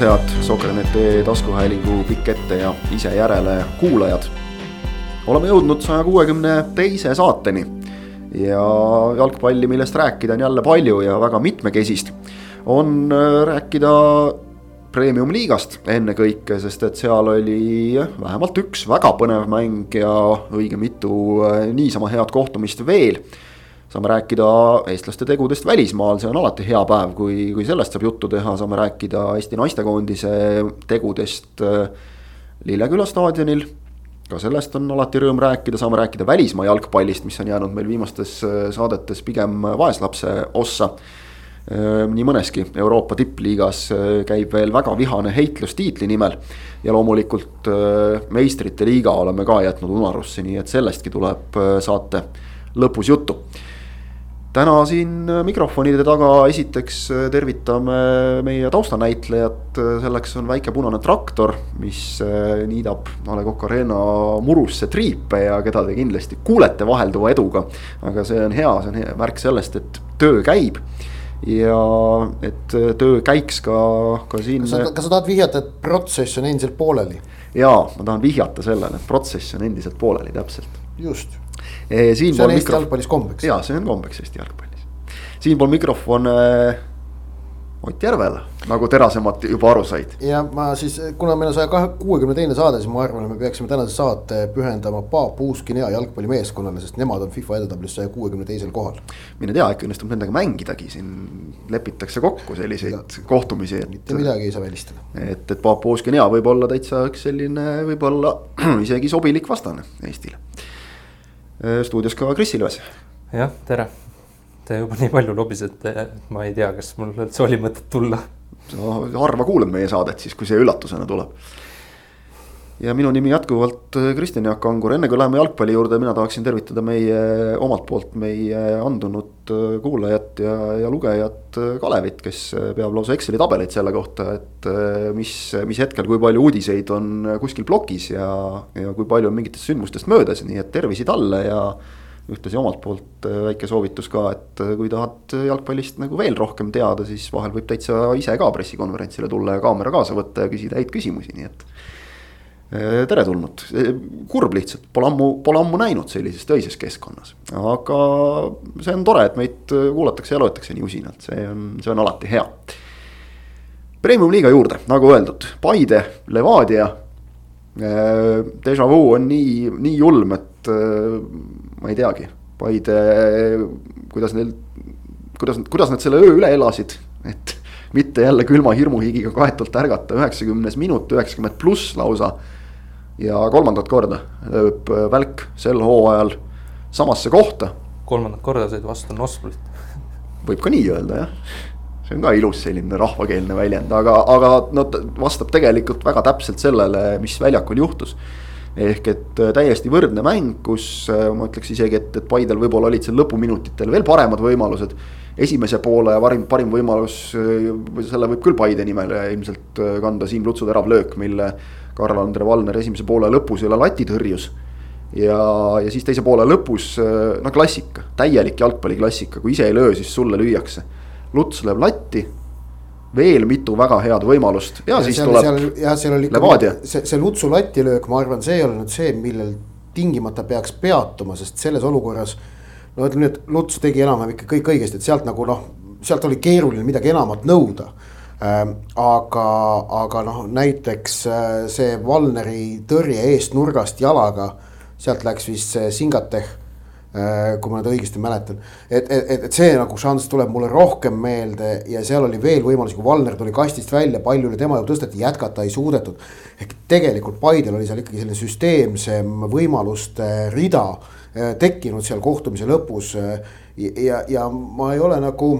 taas, head Sokranete taskuhäälingu pikk ette ja ise järele kuulajad. oleme jõudnud saja kuuekümne teise saateni ja jalgpalli, millest rääkida on jälle palju ja väga mitmekesist. on äh, rääkida premium-liigast ennekõike, sest et seal oli vähemalt üks väga põnev mäng ja õige mitu äh, niisama head kohtumist veel saame rääkida eestlaste tegudest välismaal, see on alati hea päev, kui, kui sellest saab juttu teha, saame rääkida Eesti naistekoondise tegudest äh, Lilleküla staadionil. ka sellest on alati rõõm rääkida, saame rääkida välismaa jalgpallist, mis on jäänud meil viimastes äh, saadetes pigem vaeslapse ossa. Äh, nii mõneski Euroopa tippliigas käib veel väga vihane heitlus tiitli nimel. ja loomulikult meistrite liiga oleme ka jätnud unarusse, nii et sellestki tuleb saate lõpus juttu täna siin äh, mikrofonide taga esiteks äh, tervitame meie taustanäitlejat, selleks on väike punane traktor, mis äh, niidab A Le Coq Arena murusse triipe ja keda te kindlasti kuulete vahelduva eduga. aga see on hea, see on hea märk sellest, et töö käib ja et töö käiks ka, ka siin. kas sa tahad vihjata, et protsess on endiselt pooleli? jaa, ma tahan vihjata sellele, et protsess on endiselt pooleli, täpselt. just see on Eesti jalgpallis kombeks. ja see on kombeks Eesti jalgpallis. siinpool mikrofon äh, Ott Järvele, nagu terasemalt juba aru said. ja ma siis, kuna meil on saja kuuekümne teine saade, siis ma arvan, et me peaksime tänase saate pühendama Paap Uuskini ja jalgpallimeeskonnale, sest nemad on FIFA edetabelis saja kuuekümne teisel kohal. mine tea, äkki õnnestub nendega mängidagi, siin lepitakse kokku selliseid ja, kohtumisi, et. mitte midagi ei saa välistada. et, et Paap Uuskini ja võib olla täitsa üks selline, võib-olla isegi sobilik vastane Eestile stuudios ka Kris Ilves. jah, tere. Te juba nii palju lobisete, et ma ei tea, kas mul üldse oli mõtet tulla. no harva kuulad meie saadet siis, kui see üllatusena tuleb ja minu nimi jätkuvalt äh, Kristjan Jaak Angur, enne kui läheme jalgpalli juurde, mina tahaksin tervitada meie omalt poolt meie andunud äh, kuulajat ja, ja lugejat äh, Kalevit, kes peab lausa Exceli tabeleid selle kohta, et mis, mis hetkel, kui palju uudiseid on kuskil plokis ja, ja kui palju on mingitest sündmustest möödas, nii et tervisi talle ja ühtlasi omalt poolt väike soovitus ka, et kui tahad jalgpallist nagu veel rohkem teada, siis vahel võib täitsa ise ka pressikonverentsile tulla ja kaamera kaasa võtta ja küsida häid küsimusi, nii et Äh, teretulnud, kurb lihtsalt, pole ammu, pole ammu näinud sellises töises keskkonnas, aga see on tore, et meid kuulatakse ja loetakse nii usinalt, see on, see on alati hea. Premium-liiga juurde, nagu öeldud, Paide, Levadia. Äh, Deja vu on nii, nii julm, et äh, ma ei teagi, Paide, kuidas neil, kuidas, kuidas nad selle öö üle elasid, et mitte jälle külma hirmuhigiga kaetult ärgata, üheksakümnes minut, üheksakümmend pluss lausa ja kolmandat korda lööb äh, välk sel hooajal samasse kohta. kolmandat korda said vastu Nosplit. võib ka nii öelda jah, see on ka ilus selline rahvakeelne väljend, aga, aga no vastab tegelikult väga täpselt sellele, mis väljakul juhtus ehk et äh, täiesti võrdne mäng, kus äh, ma ütleks isegi, et, et Paidel võib-olla olid seal lõpuminutitel veel paremad võimalused. esimese poole parim, parim võimalus, selle võib küll Paide nimele ilmselt kanda Siim Lutsu terav löök, mille Karl-Andre Valner esimese poole lõpus üle lati tõrjus. ja, ja siis teise poole lõpus, no klassika, täielik jalgpalliklassika, kui ise ei löö, siis sulle lüüakse. Luts lööb latti, veel mitu väga head võimalust ja, ja siis seal, tuleb jah, seal oli Levadia. see, see Lutsu latilöök, ma arvan, see ei ole nüüd see, millel tingimata peaks peatuma, sest selles olukorras. no ütleme nii, et Luts tegi enam-vähem ikka kõik õigesti, et sealt nagu noh, sealt oli keeruline midagi enamat nõuda aga, aga noh, näiteks äh, see Valneri tõrje eest nurgast jalaga, sealt läks vist see Singateh äh, kui ma nüüd õigesti mäletan, et, et, et see nagu šanss tuleb mulle rohkem meelde ja seal oli veel võimalusi, kui Valner tuli kastist välja, palju üle tema ju tõsteti, jätkata ei suudetud. ehk tegelikult Paidel oli seal ikkagi selline süsteemsem võimaluste rida äh, tekkinud seal kohtumise lõpus. ja, ja ma ei ole nagu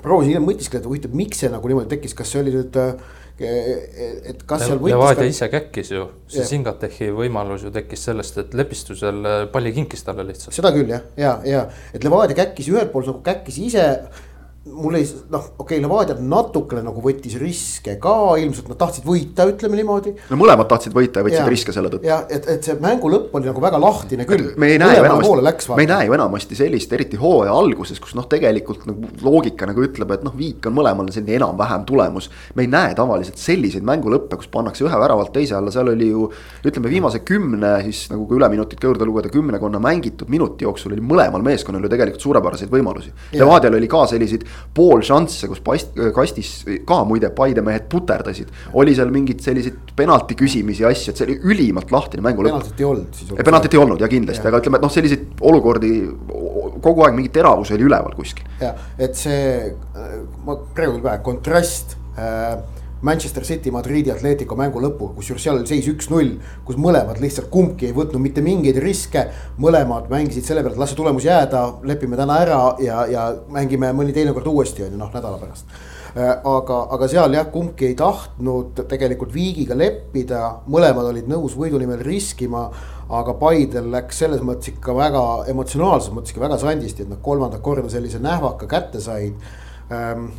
proovisin hiljem mõtiskleda, huvitav, miks see nagu niimoodi tekkis, kas see oli nüüd äh, et kas seal võttis. Levadia ka... ise käkkis ju, see Singatechi võimalus ju tekkis sellest, et lepistusel palli kinkis talle lihtsalt. seda küll jah, ja, ja et Levadia käkkis ühelt poolt nagu käkkis ise. Mul ei, noh, okei okay,, Levadia natukene nagu võttis riske ka, ilmselt nad tahtsid võita, ütleme niimoodi. no mõlemad tahtsid võita ja võtsid ja, riske selle tõttu. ja et, et see mängu lõpp oli nagu väga lahtine küll. me ei näe ju enamasti, me ei näe ju enamasti sellist, eriti hooaja alguses, kus noh, tegelikult nagu loogika nagu ütleb, et noh, viik on mõlemal selline enam-vähem tulemus. me ei näe tavaliselt selliseid mängulõppe, kus pannakse ühe väravalt teise alla, seal oli ju ütleme, viimase kümne siis nagu kui üleminutit ka juurde lugeda, kümnekonna mängitud minuti jooksul oli mõlemal meeskonnal ju tegelikult suurepäraseid võimalusi. Levadial oli ka selliseid pool šansse, kus past-, kastis ka muide Paide mehed puterdasid. oli seal mingeid selliseid penalti küsimisi asju, et see oli ülimalt lahtine mängu lõpp. penaltit ei olnud siis. penaltit ei olnud ja kindlasti, aga ütleme, et noh, selliseid olukordi kogu aeg mingi teravus oli üleval kuskil. ja, et see, ma praegu küll vähe, kontrast äh, Manchester City, Madridi, Atletico mängu lõpuga, kusjuures seal oli seis üks-null. kus mõlemad lihtsalt kumbki ei võtnud mitte mingeid riske, mõlemad mängisid selle peale, et las see tulemus jääda, lepime täna ära ja, ja mängime mõni teinekord uuesti, on ju, noh nädala pärast äh, aga, aga seal jah, kumbki ei tahtnud tegelikult viigiga leppida, mõlemad olid nõus võidu nimel riskima. aga Paidel läks selles mõttes ikka väga emotsionaalses mõttes ikka väga sandisti, et nad kolmandat korda sellise nähvaka kätte said ähm,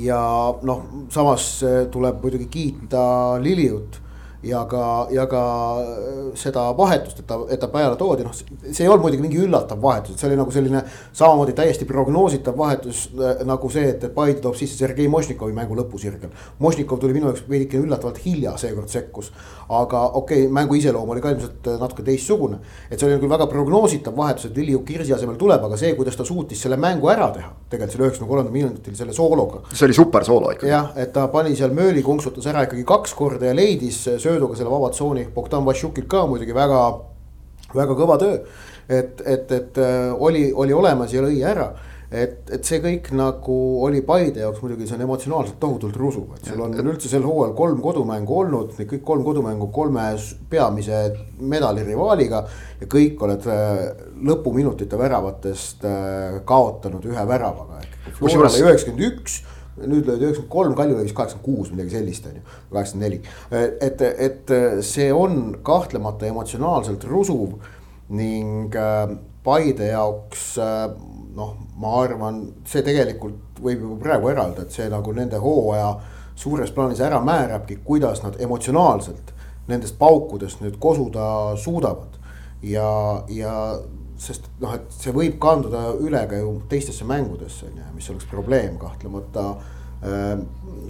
ja noh, samas äh, tuleb muidugi kiita Liliut ja ka, ja ka äh, seda vahetust, et ta, et ta peale toodi, noh, see ei olnud muidugi mingi üllatav vahetus, et see oli nagu selline samamoodi täiesti prognoositav vahetus äh, nagu see, et, et Paide toob sisse Sergei Mošnikovi mängu lõpusirgel. Mošnikov tuli minu jaoks veidike üllatavalt hilja seekord sekkus, aga okei okay,, mängu iseloom oli ka ilmselt äh, natuke teistsugune. et see oli küll väga prognoositav vahetus, et Liliu Kirsi asemel tuleb, aga see, kuidas ta suutis selle mängu ära teha, tegelikult selle üheksakümne kolmandal minutil selle soologa. see oli super soolo ikka. jah, et ta pani seal mööli, konksutas ära ikkagi kaks korda ja leidis sööduga selle vaba tsooni, Bogdan Vassiukilt ka muidugi väga, väga kõva töö. et, et, et äh, oli, oli olemas ja lõi ära et, et see kõik nagu oli Paide jaoks muidugi, see on emotsionaalselt tohutult rusuv, et sul on üldse sel hooajal kolm kodumängu olnud, need kõik kolm kodumängu kolme peamise medalirivaaliga. ja kõik oled äh, lõpuminutite väravatest äh, kaotanud ühe väravaga, ehk Flora oli üheksakümmend üks nüüd löödi üheksakümmend kolm, Kalju vist kaheksakümmend kuus, midagi sellist on ju, kaheksakümmend neli. et, et see on kahtlemata emotsionaalselt rusuv ning äh, Paide jaoks äh, noh, ma arvan, see tegelikult võib juba praegu eralda, et see nagu nende hooaja suures plaanis ära määrabki, kuidas nad emotsionaalselt nendest paukudest nüüd kosuda suudavad. ja, ja sest noh, et see võib kanduda üle ka ju teistesse mängudesse on ju, mis oleks probleem kahtlemata äh,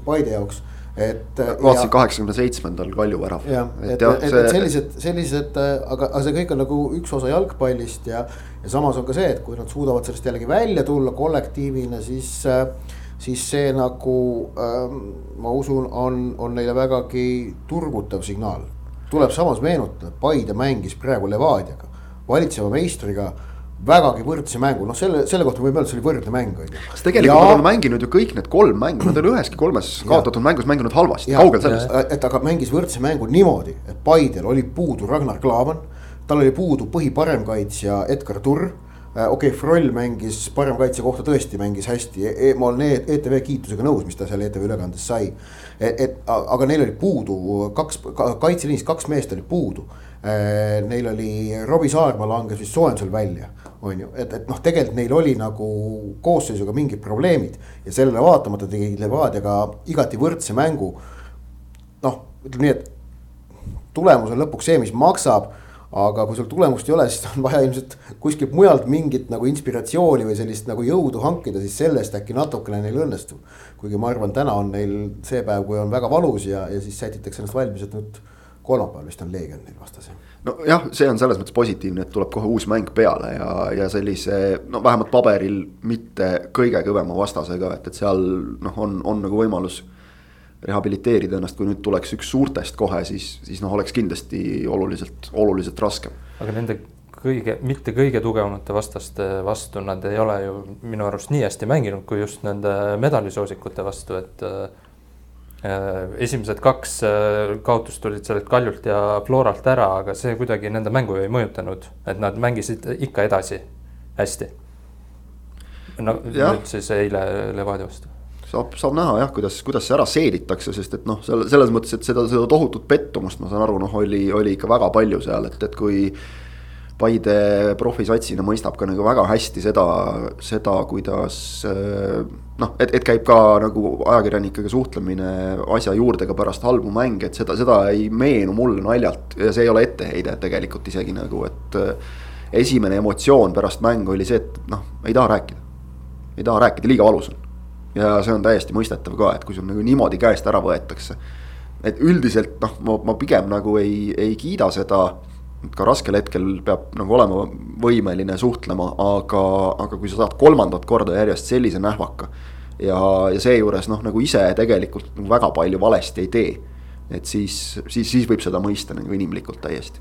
Paide jaoks et. vaatasin kaheksakümne seitsmendal Kalju värav. jah, et, et, et, et sellised, sellised, aga, aga see kõik on nagu üks osa jalgpallist ja, ja samas on ka see, et kui nad suudavad sellest jällegi välja tulla kollektiivina, siis siis see nagu ähm, ma usun, on, on neile vägagi turgutav signaal. tuleb samas meenutada, Paide mängis praegu Levadiaga valitseva meistriga vägagi võrdse mängu, noh selle, selle kohta võime öelda, see oli võrdne mäng on ju. sest tegelikult ja... nad on mänginud ju kõik need kolm mängu, nad ei ole üheski kolmes kaotatud mängus mänginud halvasti, kaugel sellest. et aga mängis võrdse mängu niimoodi, et Paidel oli puudu Ragnar Klavan, tal oli puudu põhiparemkaitsja Edgar Turr äh, okei okay,, Froll mängis paremkaitse kohta tõesti mängis hästi e, e ma olen e ETV kiitusega nõus, mis ta seal ETV ülekandes sai. et, et aga neil oli puudu kaks, kaitseliinis kaks meest oli puudu neil oli, Robbie Saarma langes vist soojendusel välja, on ju, et, et noh, tegelikult neil oli nagu koosseisuga mingid probleemid. ja sellele vaatamata tegi Levadiaga igati võrdse mängu. noh, ütleme nii, et tulemus on lõpuks see, mis maksab aga kui sul tulemust ei ole, siis on vaja ilmselt kuskilt mujalt mingit nagu inspiratsiooni või sellist nagu jõudu hankida, siis sellest äkki natukene neil õnnestub. kuigi ma arvan, täna on neil see päev, kui on väga valus ja, ja siis sätitakse ennast valmis, et nüüd kolmapäeval vist on Leegion neil vastas. nojah, see on selles mõttes positiivne, et tuleb kohe uus mäng peale ja, ja sellise no vähemalt paberil mitte kõige kõvema vastasega, et, et seal noh, on, on nagu võimalus rehabiliteerida ennast, kui nüüd tuleks üks suurtest kohe, siis, siis noh, oleks kindlasti oluliselt, oluliselt raskem. aga nende kõige, mitte kõige tugevamate vastaste vastu nad ei ole ju minu arust nii hästi mänginud, kui just nende medaalisoosikute vastu, et esimesed kaks äh, kaotust tulid sellelt Kaljult ja Floralt ära, aga see kuidagi nende mängu ei mõjutanud, et nad mängisid ikka edasi hästi. no ja. nüüd siis eile Levadia vastu saab, saab näha jah, kuidas, kuidas see ära seeditakse, sest et noh, selle, selles mõttes, et seda, seda tohutut pettumust, ma saan aru, noh, oli, oli ikka väga palju seal, et, et kui Paide profisatsina mõistab ka nagu väga hästi seda, seda, kuidas noh, et, et käib ka nagu ajakirjanikega suhtlemine asja juurde ka pärast halbu mänge, et seda, seda ei meenu mulle naljalt ja see ei ole etteheide tegelikult isegi nagu, et. esimene emotsioon pärast mängu oli see, et noh, ei taha rääkida, ei taha rääkida, liiga valus on. ja see on täiesti mõistetav ka, et kui sul nagu niimoodi käest ära võetakse. et üldiselt noh, ma, ma pigem nagu ei, ei kiida seda ka raskel hetkel peab nagu olema võimeline suhtlema, aga, aga kui sa saad kolmandat korda järjest sellise nähvaka. ja, ja seejuures noh, nagu ise tegelikult nagu väga palju valesti ei tee. et siis, siis, siis võib seda mõista nagu inimlikult täiesti.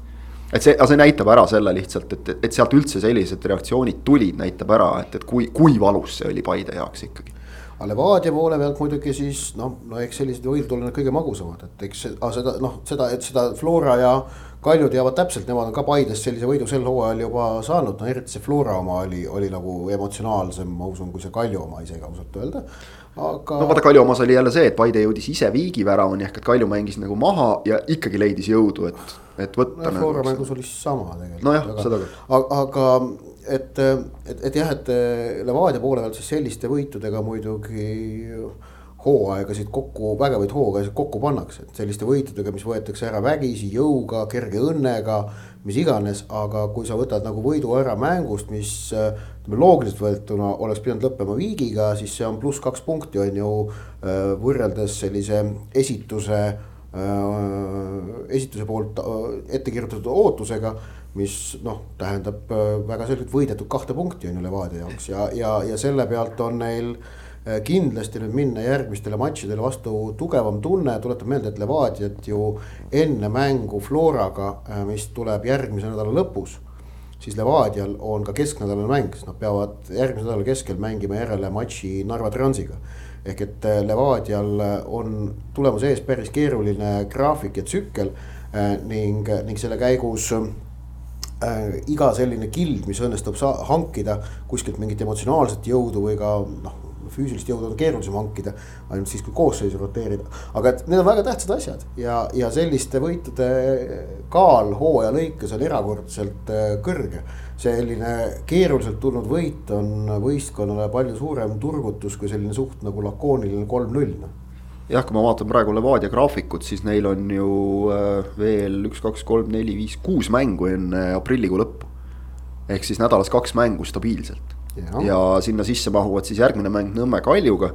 et see, see näitab ära selle lihtsalt, et, et sealt üldse sellised reaktsioonid tulid, näitab ära, et, et kui, kui valus see oli Paide jaoks ikkagi aga Levadia poole pealt muidugi siis noh, no eks sellised võidud ole kõige magusamad, et eks seda noh, seda, et seda Flora ja Kalju teavad täpselt, nemad on ka Paides sellise võidu sel hooajal juba saanud, no eriti see Flora oma oli, oli nagu emotsionaalsem, ma usun, kui see Kalju oma isegi ausalt öelda. aga. no vaata, Kalju omas oli jälle see, et Paide jõudis ise viigiväravani ehk et Kalju mängis nagu maha ja ikkagi leidis jõudu, et, et võtta no,. Flora nagu, mängus oli sama tegelikult. nojah, seda küll. aga et, et, et jah, et Levadia poole pealt siis selliste võitudega muidugi hooaegasid kokku, vägevaid hooaegasid kokku pannakse, et selliste võitudega, mis võetakse ära vägisi, jõuga, kerge õnnega, mis iganes, aga kui sa võtad nagu võidu ära mängust, mis ütleme loogiliselt võetuna oleks pidanud lõppema viigiga, siis see on pluss kaks punkti, on ju, võrreldes sellise esituse esituse poolt ette kirjutatud ootusega, mis noh, tähendab väga selgelt võidetud kahte punkti on ju Levadia jaoks. Ja, ja, ja selle pealt on neil äh, Äh, kindlasti nüüd minna järgmistele matšidele vastu tugevam tunne, tuletan meelde, et Levadiat ju enne mängu Floraga, äh, mis tuleb järgmise nädala lõpus. siis Levadial on ka kesknädalane mäng, sest nad peavad järgmise nädala keskel mängima järele matši Narva Transiga. ehk et äh, Levadial on tulemas ees päris keeruline graafik ja tsükkel ning, ning selle käigus äh, iga selline kild, mis õnnestub hankida kuskilt mingit emotsionaalset jõudu või ka noh füüsilist jõudu on keerulisem hankida, ainult siis, kui koosseisu roteerida. aga et need on väga tähtsad asjad ja, ja selliste võitude kaal hooaja lõikes on erakordselt äh, kõrge. selline keeruliselt tulnud võit on võistkonnale palju suurem turgutus kui selline suht nagu lakooniline kolm-null noh jah, kui ma vaatan praegu Levadia graafikut, siis neil on ju äh, veel üks, kaks, kolm, neli, viis, kuus mängu enne aprillikuu lõppu. ehk siis nädalas kaks mängu stabiilselt ja. ja sinna sisse mahuvad siis järgmine mäng Nõmme Kaljuga.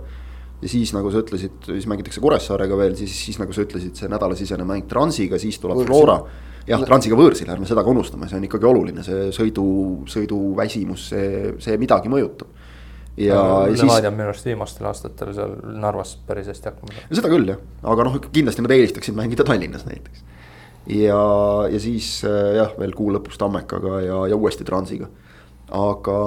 ja siis nagu sa ütlesid, siis mängitakse Kuressaarega veel, siis, siis nagu sa ütlesid, see nädalasisene mäng Transiga, siis tuleb Võõrsil. Flora. jah, Transiga võõrsil, ärme seda ka unustame, see on ikkagi oluline, see sõidu, sõiduväsimus, see, see midagi mõjutab ja no, siis. Levadia on minu arust viimastel aastatel seal Narvas päris hästi hakkama saanud. seda küll jah, aga noh, kindlasti nad eelistaksid mängida Tallinnas näiteks. ja, ja siis jah, veel kuu lõpus Tammekaga ja, ja uuesti Transiga aga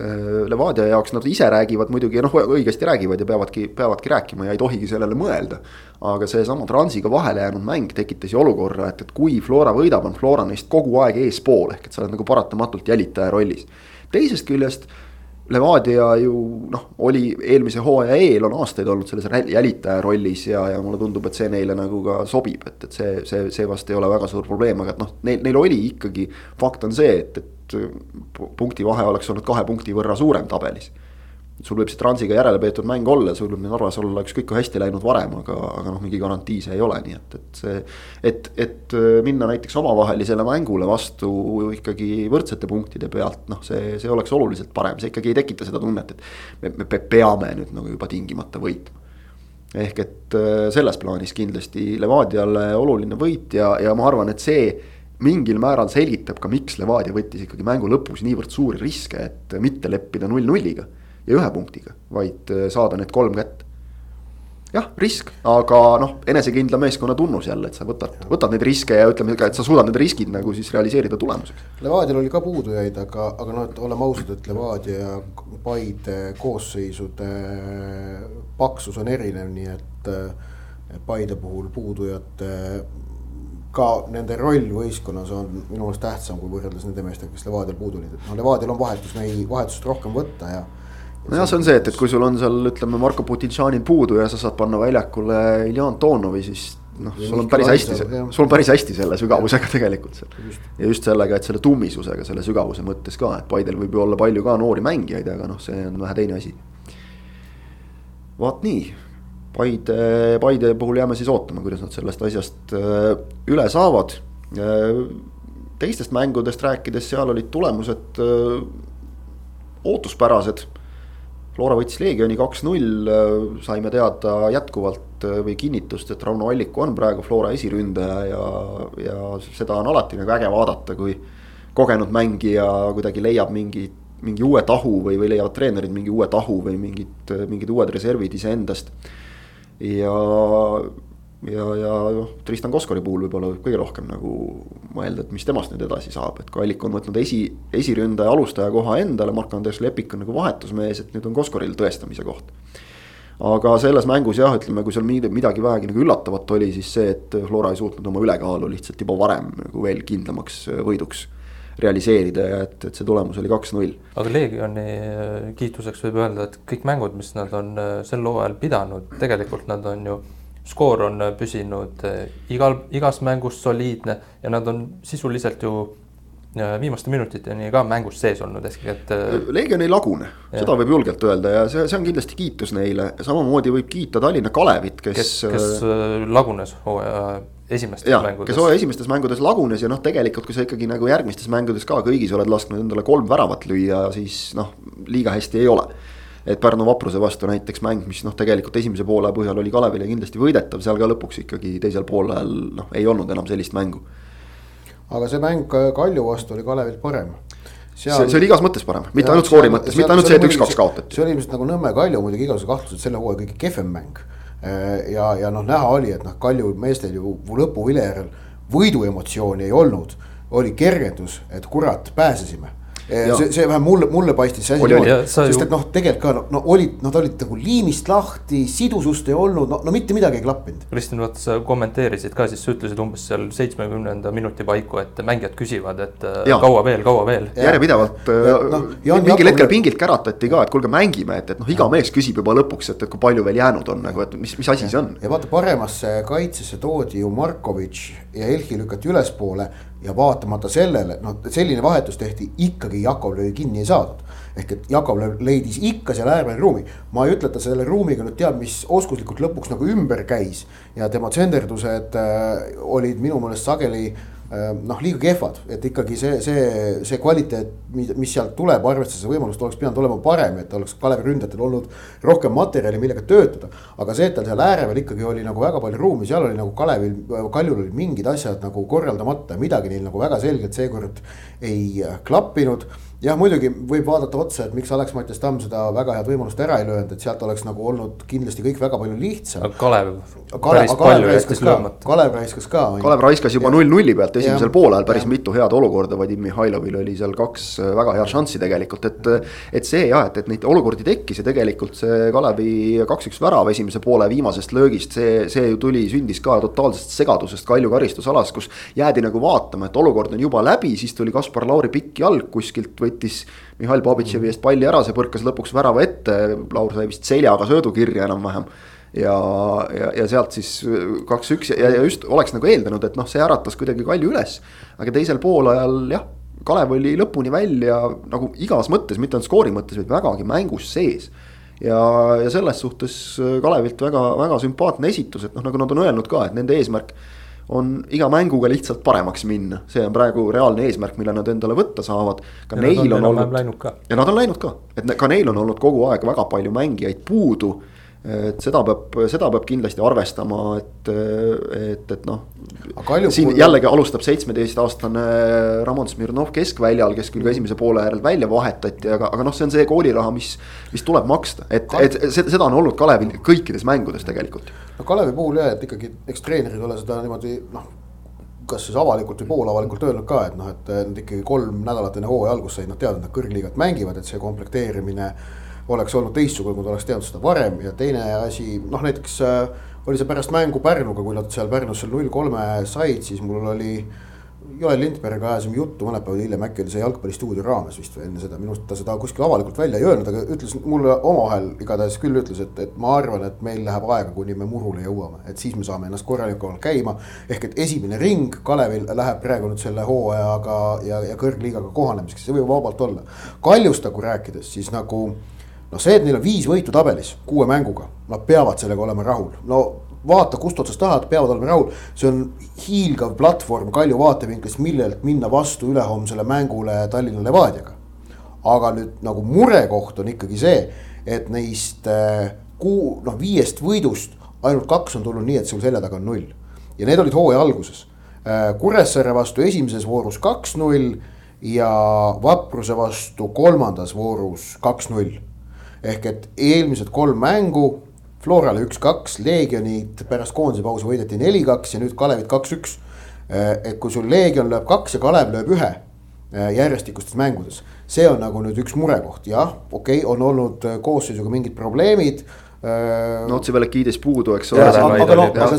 äh, Levadia jaoks nad ise räägivad muidugi noh, õigesti räägivad ja peavadki, peavadki rääkima ja ei tohigi sellele mõelda. aga seesama Transiga vahele jäänud mäng tekitas ju olukorra, et, et kui Flora võidab, on Flora neist kogu aeg eespool, ehk et sa oled nagu paratamatult jälitaja rollis. teisest küljest Levadia ju noh, oli eelmise hooaja eel on aastaid olnud selles jälitaja rollis ja, ja mulle tundub, et see neile nagu ka sobib, et, et see, see, see vast ei ole väga suur probleem, aga et noh, neil, neil oli ikkagi. fakt on see, et, et punkti vahe oleks olnud kahe punkti võrra suurem tabelis. Sul võib see Transiga järele peetud mäng olla, sul võib Narvas olla ükskõik kui hästi läinud varem, aga, aga noh, mingi garantii see ei ole, nii et, et see. et, et minna näiteks omavahelisele mängule vastu ikkagi võrdsete punktide pealt, noh, see, see oleks oluliselt parem, see ikkagi ei tekita seda tunnet, et me, me peame nüüd nagu juba tingimata võitma ehk et selles plaanis kindlasti Levadiale oluline võit ja, ja ma arvan, et see mingil määral selgitab ka, miks Levadia võttis ikkagi mängu lõpus niivõrd suuri riske, et mitte leppida null-nulliga ja ühe punktiga, vaid äh, saada need kolm kätte. jah, risk, aga noh, enesekindla meeskonna tunnus jälle, et sa võtad, võtad neid riske ja ütleme ka, et sa suudad need riskid nagu siis realiseerida tulemuseks. Levadial oli ka puudujaid, aga, aga noh, et oleme ausad, et Levadia ja Paide koosseisude paksus on erinev, nii et Paide puhul puudujate ka nende roll võistkonnas on minu meelest tähtsam kui võrreldes nende meestega, kes Levadial puudu olid, et noh, Levadial on vahetus, vahetust rohkem võtta ja. Nojah, see on see, et, et kui sul on seal ütleme Marko Putintšanil puudu ja sa saad panna väljakule Iljan Tonovi, siis noh, sul on päris hästi, sul on päris hästi selle sügavusega tegelikult seal. ja just sellega, et selle tummisusega, selle sügavuse mõttes ka, et Paidel võib ju olla palju ka noori mängijaid, aga noh, see on vähe teine asi. vaat nii, Paide, Paide puhul jääme siis ootama, kuidas nad sellest asjast äh, üle saavad. Äh, teistest mängudest rääkides, seal olid tulemused äh, ootuspärased Flora võttis Leegioni kaks-null, saime teada jätkuvalt äh, või kinnitust, et Rauno Alliku on praegu Flora esiründaja ja, ja seda on alati nagu äge vaadata, kui kogenud mängija kuidagi leiab mingi, mingi uue tahu või, või leiavad treenerid mingi uue tahu või mingid, mingid uued reservid iseendast. ja ja, ja noh, Tristan Koskori puhul võib-olla võib kõige rohkem nagu mõelda, et mis temast nüüd edasi saab, et kui Allik on võtnud esi, esiründaja alustaja koha endale, Mark-Andres Lepik on nagu vahetusmees, et nüüd on Koskoril tõestamise koht. aga selles mängus jah, ütleme, kui seal midagi vähegi nagu üllatavat oli, siis see, et Flora ei suutnud oma ülekaalu lihtsalt juba varem nagu veel kindlamaks võiduks realiseerida ja et, et see tulemus oli kaks-null. aga Leegioni kiituseks võib öelda, et kõik mängud, mis nad on äh, sel hooajal pidanud, tegelikult nad on ju skoor on äh, püsinud äh, igal, igas mängus soliidne ja nad on sisuliselt ju äh, viimaste minutiteni ka mängus sees olnud, et. Leegion ei lagune, seda võib julgelt öelda ja see, see on kindlasti kiitus neile, samamoodi võib kiita Tallinna Kalevit, kes. kes, kes lagunes hooaja esimestes ja, mängudes. kes hooaja esimestes mängudes lagunes ja noh, tegelikult kui sa ikkagi nagu järgmistes mängudes ka kõigis oled lasknud endale kolm väravat lüüa, siis noh, liiga hästi ei ole et Pärnu vapruse vastu näiteks mäng, mis noh, tegelikult esimese poole põhjal oli Kalevile kindlasti võidetav, seal ka lõpuks ikkagi teisel poolel noh, ei olnud enam sellist mängu. aga see mäng Kalju vastu oli Kalevil parem seal.... see, see oli igas mõttes parem, mitte ainult skoori mõttes, mitte ainult see, et üks-kaks kaotati. see oli ilmselt nagu Nõmme Kalju muidugi igasugused kahtlused selle hooaja kõige kehvem mäng. Äh, ja, ja noh, näha oli, et noh, Kalju meestel ju lõpuvilja järel võiduemotsiooni ei olnud. oli kergendus, et kurat, pääsesime see, see vähemalt mulle, mulle paistis see asi niimoodi, sest et noh, tegelikult ka no, no olid, nad olid nagu liinist lahti, sidusust ei olnud, no, no mitte midagi ei klappinud. Kristjan, vaata sa kommenteerisid ka, siis sa ütlesid umbes seal seitsmekümnenda minuti paiku, et mängijad küsivad, et äh, ja. kaua veel, kaua veel. järjepidevalt äh, no, mingil hetkel pingilt käratati ka, et kuulge, mängime, et, et noh, iga mees küsib juba lõpuks, et, et kui palju veel jäänud on nagu, et mis, mis asi see on. ja vaata, paremasse kaitsesse toodi ju Markovitš ja Elhi lükati ülespoole ja vaatamata sellele, noh, selline vahetus tehti, ikkagi Jakovlevi kinni ei saadud. ehk et Jakovlev leidis ikka seal äärel ruumi. ma ei ütle, et ta selle ruumiga nüüd teab, mis oskuslikult lõpuks nagu ümber käis. ja tema tsenderdused äh, olid minu meelest sageli äh, noh, liiga kehvad, et ikkagi see, see, see kvaliteet, mis sealt tuleb, arvestades võimalust, oleks pidanud olema parem, et oleks Kalevi ründajatel olnud rohkem materjali, millega töötada. aga see, et tal seal ääre peal ikkagi oli nagu väga palju ruumi, seal oli nagu Kalevil, Kaljul olid mingid asjad nagu korraldamata, midagi neil nagu väga selgelt seekord ei klappinud jah, muidugi võib vaadata otsa, et miks Alex-Mattias Tamm seda väga head võimalust ära ei löönud, et sealt oleks nagu olnud kindlasti kõik väga palju lihtsam. Kalev. Kalev, Kalev raiskas ka, Kalev raiskas ka. Kalev raiskas juba null-nulli pealt esimesel poolel päris ja. mitu head olukorda, Vadim Mihhailovil oli seal kaks äh, väga head šanssi tegelikult, et. et see jah, et, et neid olukordi tekkis ja tegelikult see Kalevi kaks-üks värav esimese poole viimasest löögist, see, see ju tuli, sündis ka totaalsest segadusest Kalju karistusalas, kus jäädi nagu vaatama, et olukord on juba läbi, siis tuli Kaspar Lauri pikk jalg kuskilt võttis Mihhail Babitševi eest palli ära, see põrkas lõpuks värava ette, Laur sai vist seljaga söödu kirja enam-vähem. ja, ja, ja sealt siis kaks-üks ja, ja just oleks nagu eeldanud, et noh, see äratas kuidagi Kalju üles. aga teisel poolajal jah, Kalev oli lõpuni välja nagu igas mõttes, mitte ainult skoori mõttes, vaid vägagi mängus sees ja, ja selles suhtes Kalevilt väga, väga sümpaatne esitus, et noh, nagu nad on öelnud ka, et nende eesmärk on iga mänguga lihtsalt paremaks minna, see on praegu reaalne eesmärk, mille nad endale võtta saavad. ka ja neil on, on olnud, ja nad on läinud ka, et ka neil on olnud kogu aeg väga palju mängijaid puudu et seda peab, seda peab kindlasti arvestama, et, et, et noh. siin jällegi alustab seitsmeteistaastane Ramon Smirnov keskväljal, kes küll ka esimese poole järel välja vahetati, aga, aga noh, see on see kooliraha, mis, mis tuleb maksta, et et seda on olnud Kalevil kõikides mängudes tegelikult. no Kalevi puhul jah, et ikkagi eks treenerid ole seda niimoodi noh kas siis avalikult või poolavalikult öelnud ka, et noh, et nad ikkagi kolm nädalat enne hooaja algust said nad teada, et nad kõrgliigat mängivad, et see komplekteerimine äh, oleks olnud teistsugune, kui ta oleks teadnud seda varem ja teine asi, noh näiteks äh, oli see pärast mängu Pärnuga, kui nad seal Pärnus seal null kolme said, siis mul oli Joel Lindberg ajasime juttu mõned päevad hiljem, äkki oli see jalgpallistuudio raames vist või enne seda, minu arust ta seda kuskil avalikult välja ei öelnud, aga ütles mulle omavahel igatahes küll ütles, et, et ma arvan, et meil läheb aega, kuni me murule jõuame, et siis me saame ennast korralikumalt käima. ehk et esimene ring Kalevil läheb praegu nüüd selle hooajaga ja, ja kõrgliigaga kohanemiseks, see võib vabalt olla. Kaljust nagu rääkides, siis nagu noh, see, et neil on viis võitu tabelis kuue mänguga, nad peavad sellega olema rahul, no vaata, kust otsast tahad, peavad olema rahul. see on hiilgav platvorm Kalju vaatevinklist, millelt minna vastu ülehomsele mängule Tallinna Levadiaga. aga nüüd nagu murekoht on ikkagi see, et neist äh, kuu, noh viiest võidust ainult kaks on tulnud nii, et sul selja taga on null. ja need olid hooaja alguses. Äh, Kuressaare vastu esimeses voorus kaks-null ja Vapruse vastu kolmandas voorus kaks-null. Ehk et eelmised kolm mängu Florale üks-kaks, Leegionit pärast koondise pausi võideti neli-kaks ja nüüd Kalevit kaks-üks. Eh, et kui sul Leegion lööb kaks ja Kalev lööb ühe eh, järjestikustes mängudes, see on nagu nüüd üks murekoht, jah, okei okay,, on olnud eh, koosseisuga mingid probleemid no Tsivelekidis puudu, eks ole.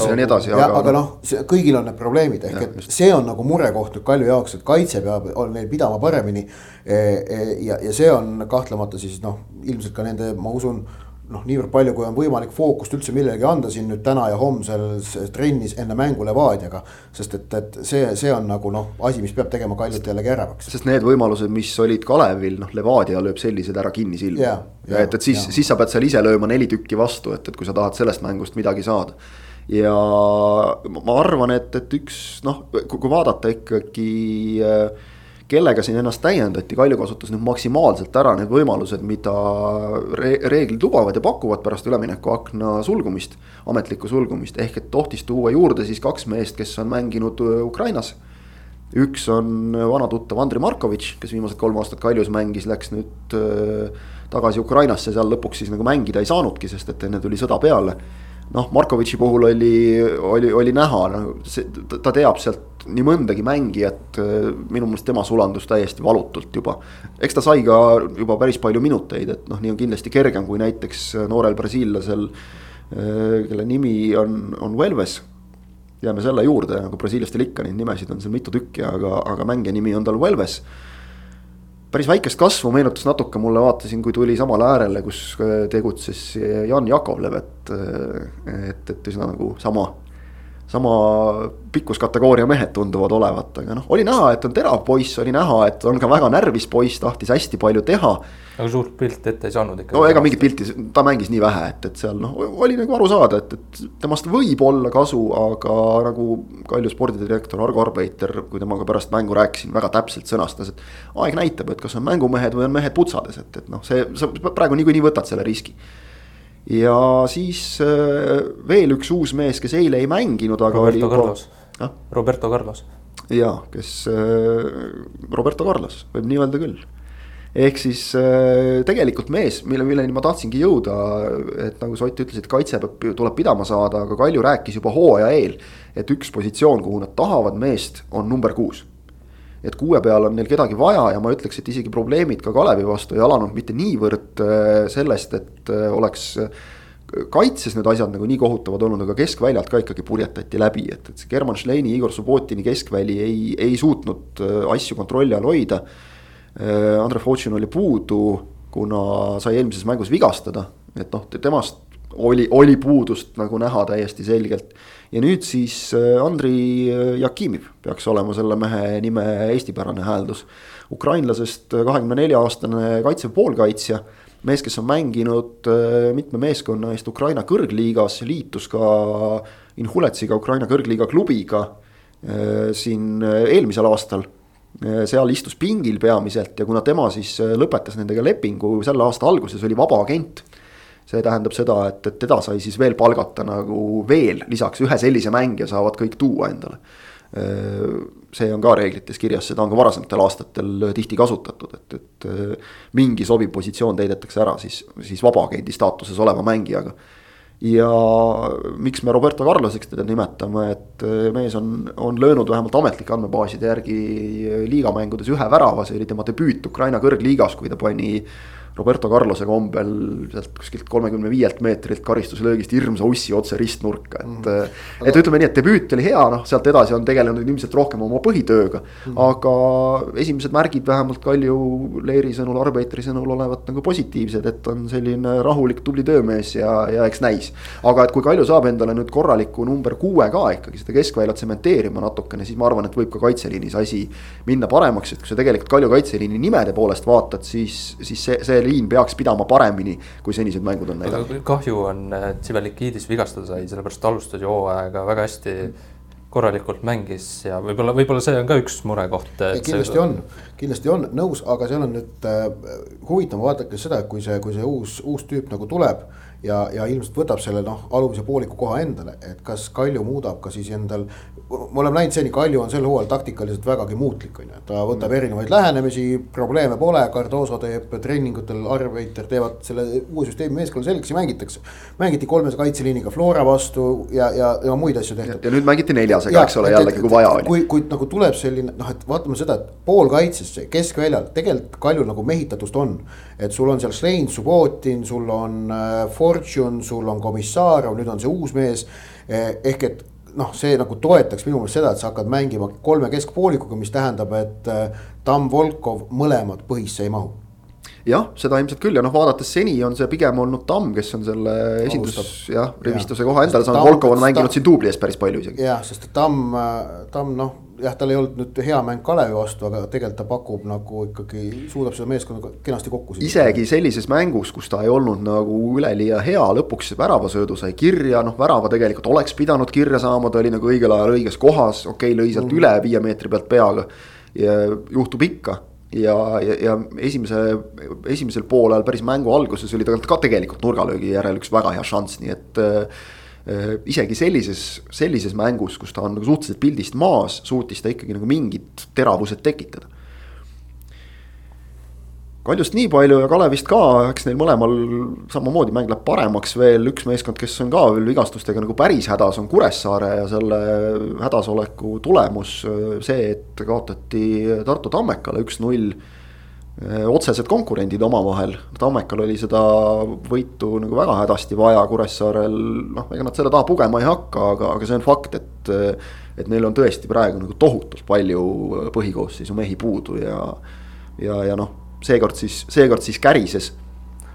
ja nii edasi. aga noh, kõigil on need probleemid, ehk et just. see on nagu murekoht nüüd Kalju jaoks, et kaitse peab, on neil pidama paremini. ja, ja see on kahtlemata siis noh, ilmselt ka nende, ma usun noh, niivõrd palju, kui on võimalik fookust üldse millelegi anda siin nüüd täna ja homsel trennis enne mängu Levadiaga. sest et, et see, see on nagu noh, asi, mis peab tegema Kaljut jällegi äravaks. sest need võimalused, mis olid Kalevil, noh Levadia lööb sellised ära kinnisilmi yeah,. Yeah, et, et siis, siis sa pead seal ise lööma neli tükki vastu, et, et kui sa tahad sellest mängust midagi saada. ja ma arvan, et, et üks noh, kui vaadata ikkagi äh, kellega siin ennast täiendati, Kalju kasutas nüüd maksimaalselt ära need võimalused, mida re reeglid lubavad ja pakuvad pärast üleminekuakna sulgumist, ametlikku sulgumist, ehk et tohtis tuua juurde siis kaks meest, kes on mänginud äh, Ukrainas. üks on vana tuttav Andrei Markovitš, kes viimased kolm aastat Kaljus mängis, läks nüüd äh, tagasi Ukrainasse, seal lõpuks siis nagu mängida ei saanudki, sest et enne tuli sõda peale noh, Markovitši puhul oli, oli, oli näha, no see, ta teab sealt nii mõndagi mängijat, minu meelest tema sulandus täiesti valutult juba. eks ta sai ka juba päris palju minuteid, et noh, nii on kindlasti kergem kui näiteks noorel brasiillasel, kelle nimi on, on Velves. jääme selle juurde, nagu brasiillastel ikka, neid nimesid on seal mitu tükki, aga, aga mängija nimi on tal Velves päris väikest kasvu meenutas natuke mulle, vaatasin, kui tuli samale äärele, kus äh, tegutses Jan Jakovlev, et, äh, et, et üsna nagu sama sama pikkuskategooria mehed tunduvad olevat, aga noh, oli näha, et on terav poiss, oli näha, et on ka väga närvis poiss, tahtis hästi palju teha. aga suurt pilti ette ei saanud ikka. no ega mingit pilti, ta mängis nii vähe, et, et seal noh, oli nagu aru saada, et, et temast võib olla kasu, aga nagu Kalju spordidirektor Argo Arbeiter, kui temaga pärast mängu rääkisin, väga täpselt sõnastas, et. aeg näitab, et kas on mängumehed või on mehed putsades, et, et noh, see, sa praegu niikuinii võtad selle riski ja siis äh, veel üks uus mees, kes eile ei mänginud, aga Roberto oli Carlos ah?. Roberto Carlos. ja, kes äh,, Roberto Carlos, võib nii öelda küll. ehk siis äh, tegelikult mees, mille, milleni ma tahtsingi jõuda, et nagu sa Ott ütlesid, kaitse peab, tuleb pidama saada, aga Kalju rääkis juba hooaja eel. et üks positsioon, kuhu nad tahavad meest, on number kuus et kuue peal on neil kedagi vaja ja ma ütleks, et isegi probleemid ka Kalevi vastu ei alanud mitte niivõrd äh, sellest, et äh, oleks äh, kaitses need asjad nagu nii kohutavad olnud, aga keskväljalt ka ikkagi purjetati läbi, et, et see German Schleini, Igor Subbotini keskväli ei, ei suutnud asju kontrolli all hoida. Andre Fotšin oli puudu, kuna sai eelmises mängus vigastada, et noh, temast oli, oli puudust nagu näha täiesti selgelt. Ja nüüd siis äh, Andrei äh, Jakimiv peaks olema selle mehe nime eestipärane hääldus. ukrainlasest äh, kahekümne nelja aastane kaitsev poolkaitsja, mees, kes on mänginud mitme meeskonna eest Ukraina kõrgliigas, liitus ka Inhuletsiga, Ukraina kõrgliiga klubiga siin eelmisel aastal seal istus pingil peamiselt ja kuna tema siis lõpetas nendega lepingu selle aasta alguses, oli vaba agent see tähendab seda, et, et teda sai siis veel palgata nagu veel lisaks ühe sellise mängija saavad kõik tuua endale. see on ka reeglites kirjas, seda on ka varasematel aastatel tihti kasutatud, et, et mingi sobiv positsioon täidetakse ära siis, siis vabaagendi staatuses oleva mängijaga ja miks me Roberto Carloseks teda nimetame, et mees on, on löönud vähemalt ametlike andmebaaside järgi liigamängudes ühe värava, see oli tema debüüt Ukraina kõrgliigas, kui ta pani Roberto Carlose kombel sealt kuskilt kolmekümne viielt meetrilt karistuslöögist hirmsa ussi otse ristnurka, et mm.. et ütleme nii, et debüüt oli hea, noh sealt edasi on tegelenud ilmselt rohkem oma põhitööga mm.. aga esimesed märgid vähemalt Kalju Leeri sõnul, Arbeiteri sõnul olevat nagu positiivsed, et on selline rahulik, tubli töömees ja, ja eks näis. aga et kui Kalju saab endale nüüd korraliku number kuue ka ikkagi seda keskvälja tsementeerima natukene, siis ma arvan, et võib ka kaitseliinis asi minna paremaks, et kui sa tegelikult Kalju kaitseliini nimede poolest vaatad, siis, siis see, see liin peaks pidama paremini, kui senised mängud on näidanud. kahju on, et Sivelikidis vigastada sai, sellepärast alustas ju hooaega väga hästi korralikult mängis ja võib-olla, võib-olla see on ka üks murekoht. kindlasti see... on, kindlasti on nõus, aga seal on nüüd äh, huvitav vaadata seda, et kui see, kui see uus, uus tüüp nagu tuleb ja, ja ilmselt võtab selle noh, alumise pooliku koha endale, et kas Kalju muudab ka siis endal. me oleme näinud seni, Kalju on sel hooajal taktikaliselt vägagi muutlik, on ju, ta võtab mm. erinevaid lähenemisi, probleeme pole, Cardoso teeb treeningutel, Arbeiter teevad selle uue süsteemi meeskonna selgeks ja mängitakse. mängiti kolmese kaitseliiniga Flora vastu ja, ja, ja muid asju tehtud. ja nüüd mängiti neljasega, eks ole, jällegi kui vaja oli. kui, kui nagu tuleb selline noh, et vaatame seda, et poolkaitsesse, keskväljal tegelikult Kaljul nagu mehitatust on. et sul on seal Slein, Subbotin, sul on äh, Fortune, sul on Komissarov, nüüd on see uus mees. Eh, ehk et noh, see nagu toetaks minu meelest seda, et sa hakkad mängima kolme keskpoolikuga, mis tähendab, et eh, Tamm, Volkov mõlemad põhisse ei mahu jah, seda ilmselt küll ja noh, vaadates seni on see pigem olnud Tamm, kes on selle esindus jah, rivistuse koha endale saanud, Volkov on mänginud siin duubli ees päris palju isegi. jah, sest Tamm, Tamm noh jah, tal ei olnud nüüd hea mäng Kalevi vastu, aga tegelikult ta pakub nagu ikkagi, suudab seda meeskonda kenasti kokku. isegi sellises mängus, kus ta ei olnud nagu üleliia hea, lõpuks väravasöödu sai kirja, noh värava tegelikult oleks pidanud kirja saama, ta oli nagu õigel ajal õiges kohas, okei okay,, lõi sealt mm. üle viie meetri pealt peaga. ja juhtub ikka ja, ja, ja esimese, esimesel poolel päris mängu alguses oli tegelikult ka tegelikult nurgalöögi järel üks väga hea šanss, nii et Äh, isegi sellises, sellises mängus, kus ta on nagu suhteliselt pildist maas, suutis ta ikkagi nagu mingid teravused tekitada. Kaljust nii palju ja Kalevist ka, eks neil mõlemal samamoodi mäng läheb paremaks veel, üks meeskond, kes on ka veel vigastustega nagu päris hädas, on Kuressaare ja selle hädasoleku tulemus see, et kaotati Tartu Tammekale üks-null Äh, otsesed konkurendid omavahel, Tammekal oli seda võitu nagu väga hädasti vaja, Kuressaarel noh, ega nad selle taha pugema ei hakka, aga, aga see on fakt, et. et neil on tõesti praegu nagu tohutult palju põhikoosseisu mehi puudu ja, ja, ja noh, seekord siis, seekord siis kärises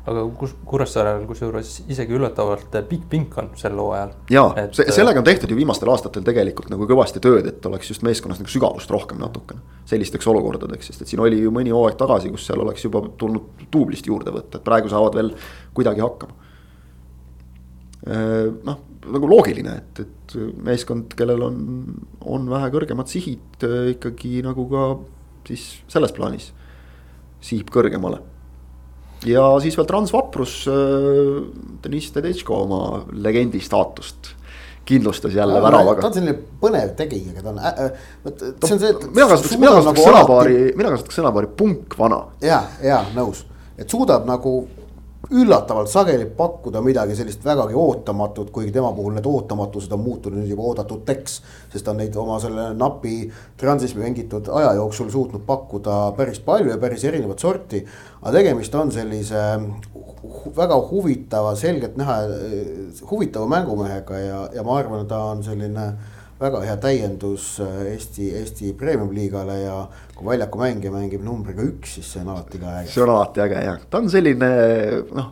aga kus Kuressaarel kusjuures isegi üllatavalt pikk pink on sel hooajal. ja et... Se, sellega on tehtud ju viimastel aastatel tegelikult nagu kõvasti tööd, et oleks just meeskonnas nagu sügavust rohkem natukene. sellisteks olukordadeks, sest et siin oli ju mõni hooaeg tagasi, kus seal oleks juba tulnud duublist juurde võtta, et praegu saavad veel kuidagi hakkama. Äh, noh, nagu loogiline, et, et meeskond, kellel on, on vähe kõrgemad sihid ikkagi nagu ka siis selles plaanis sihib kõrgemale ja siis veel Transvaprus äh,, Deniss Tedesco oma legendi staatust kindlustas jälle väravaga. ta on selline põnev tegija, ta on äh,, vot see on see, et. mina kasutaks, mina kasutaks nagu sõnapaari mina kasutaks sõnapaari punkvana. ja, ja nõus, et suudab nagu üllatavalt sageli pakkuda midagi sellist vägagi ootamatut, kuigi tema puhul need ootamatused on muutunud nüüd juba oodatuteks. sest ta on neid oma selle napi transismi mängitud aja jooksul suutnud pakkuda päris palju ja päris erinevat sorti. aga tegemist on sellise väga huvitava, selgelt näha, huvitava mängumehega ja, ja ma arvan, ta on selline väga hea täiendus Eesti, Eesti premium-liigale ja kui väljaku mängija mängib numbriga üks, siis see on alati ka äge. see on alati äge jah, ta on selline noh,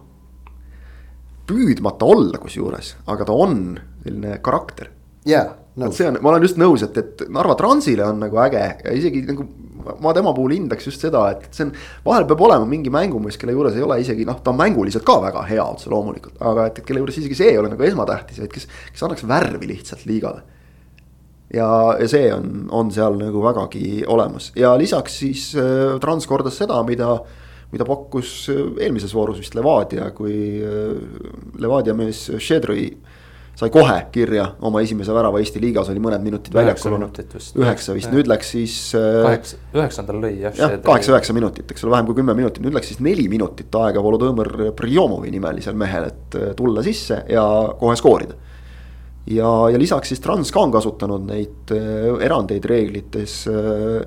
püüdmata olla kusjuures, aga ta on selline karakter. jaa, nõus. see on, ma olen just nõus, et, et Narva Transile on nagu äge ja isegi nagu ma tema puhul hindaks just seda, et see on, vahel peab olema mingi mängumees, kelle juures ei ole isegi noh, ta on mänguliselt ka väga hea otse loomulikult, aga et, et kelle juures isegi see ei ole nagu esmatähtis, vaid kes, kes annaks värvi lihtsalt liigale ja, ja see on, on seal nagu vägagi olemas ja lisaks siis äh, Trans kordas seda, mida, mida pakkus äh, eelmises voorus vist Levadia, kui äh, Levadia mees Šedri sai kohe kirja oma esimese värava Eesti liigas, oli mõned minutid väljakul olnud. üheksa vist, nüüd läks siis. kaheksa, üheksandal lõi jah. jah, kaheksa-üheksa minutit, eks ole, vähem kui kümme minutit, nüüd läks siis neli minutit aega Volodõmõr Prijomovi nimelisel mehel, et tulla sisse ja kohe skoorida ja, ja lisaks siis Trans ka on kasutanud neid äh, erandeid reeglites äh,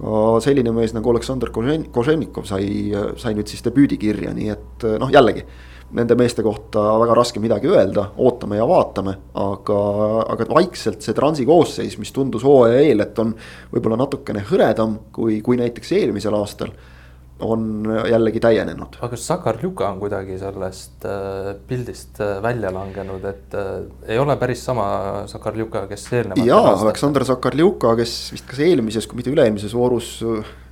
ka selline mees nagu Aleksandr Koženikov sai, sai nüüd siis debüüdi kirja, nii et noh, jällegi nende meeste kohta väga raske midagi öelda, ootame ja vaatame, aga, aga vaikselt see Transi koosseis, mis tundus hooaja eel, et on võib-olla natukene hõredam kui, kui näiteks eelmisel aastal on jällegi täienenud. aga kas Sakarjuka on kuidagi sellest äh, pildist äh, välja langenud, et äh, ei ole päris sama Sakarjuka, kes eelnevalt. jaa, Aleksandr Sakarjuka, kes vist kas eelmises, kui mitte üle-eelmises voorus,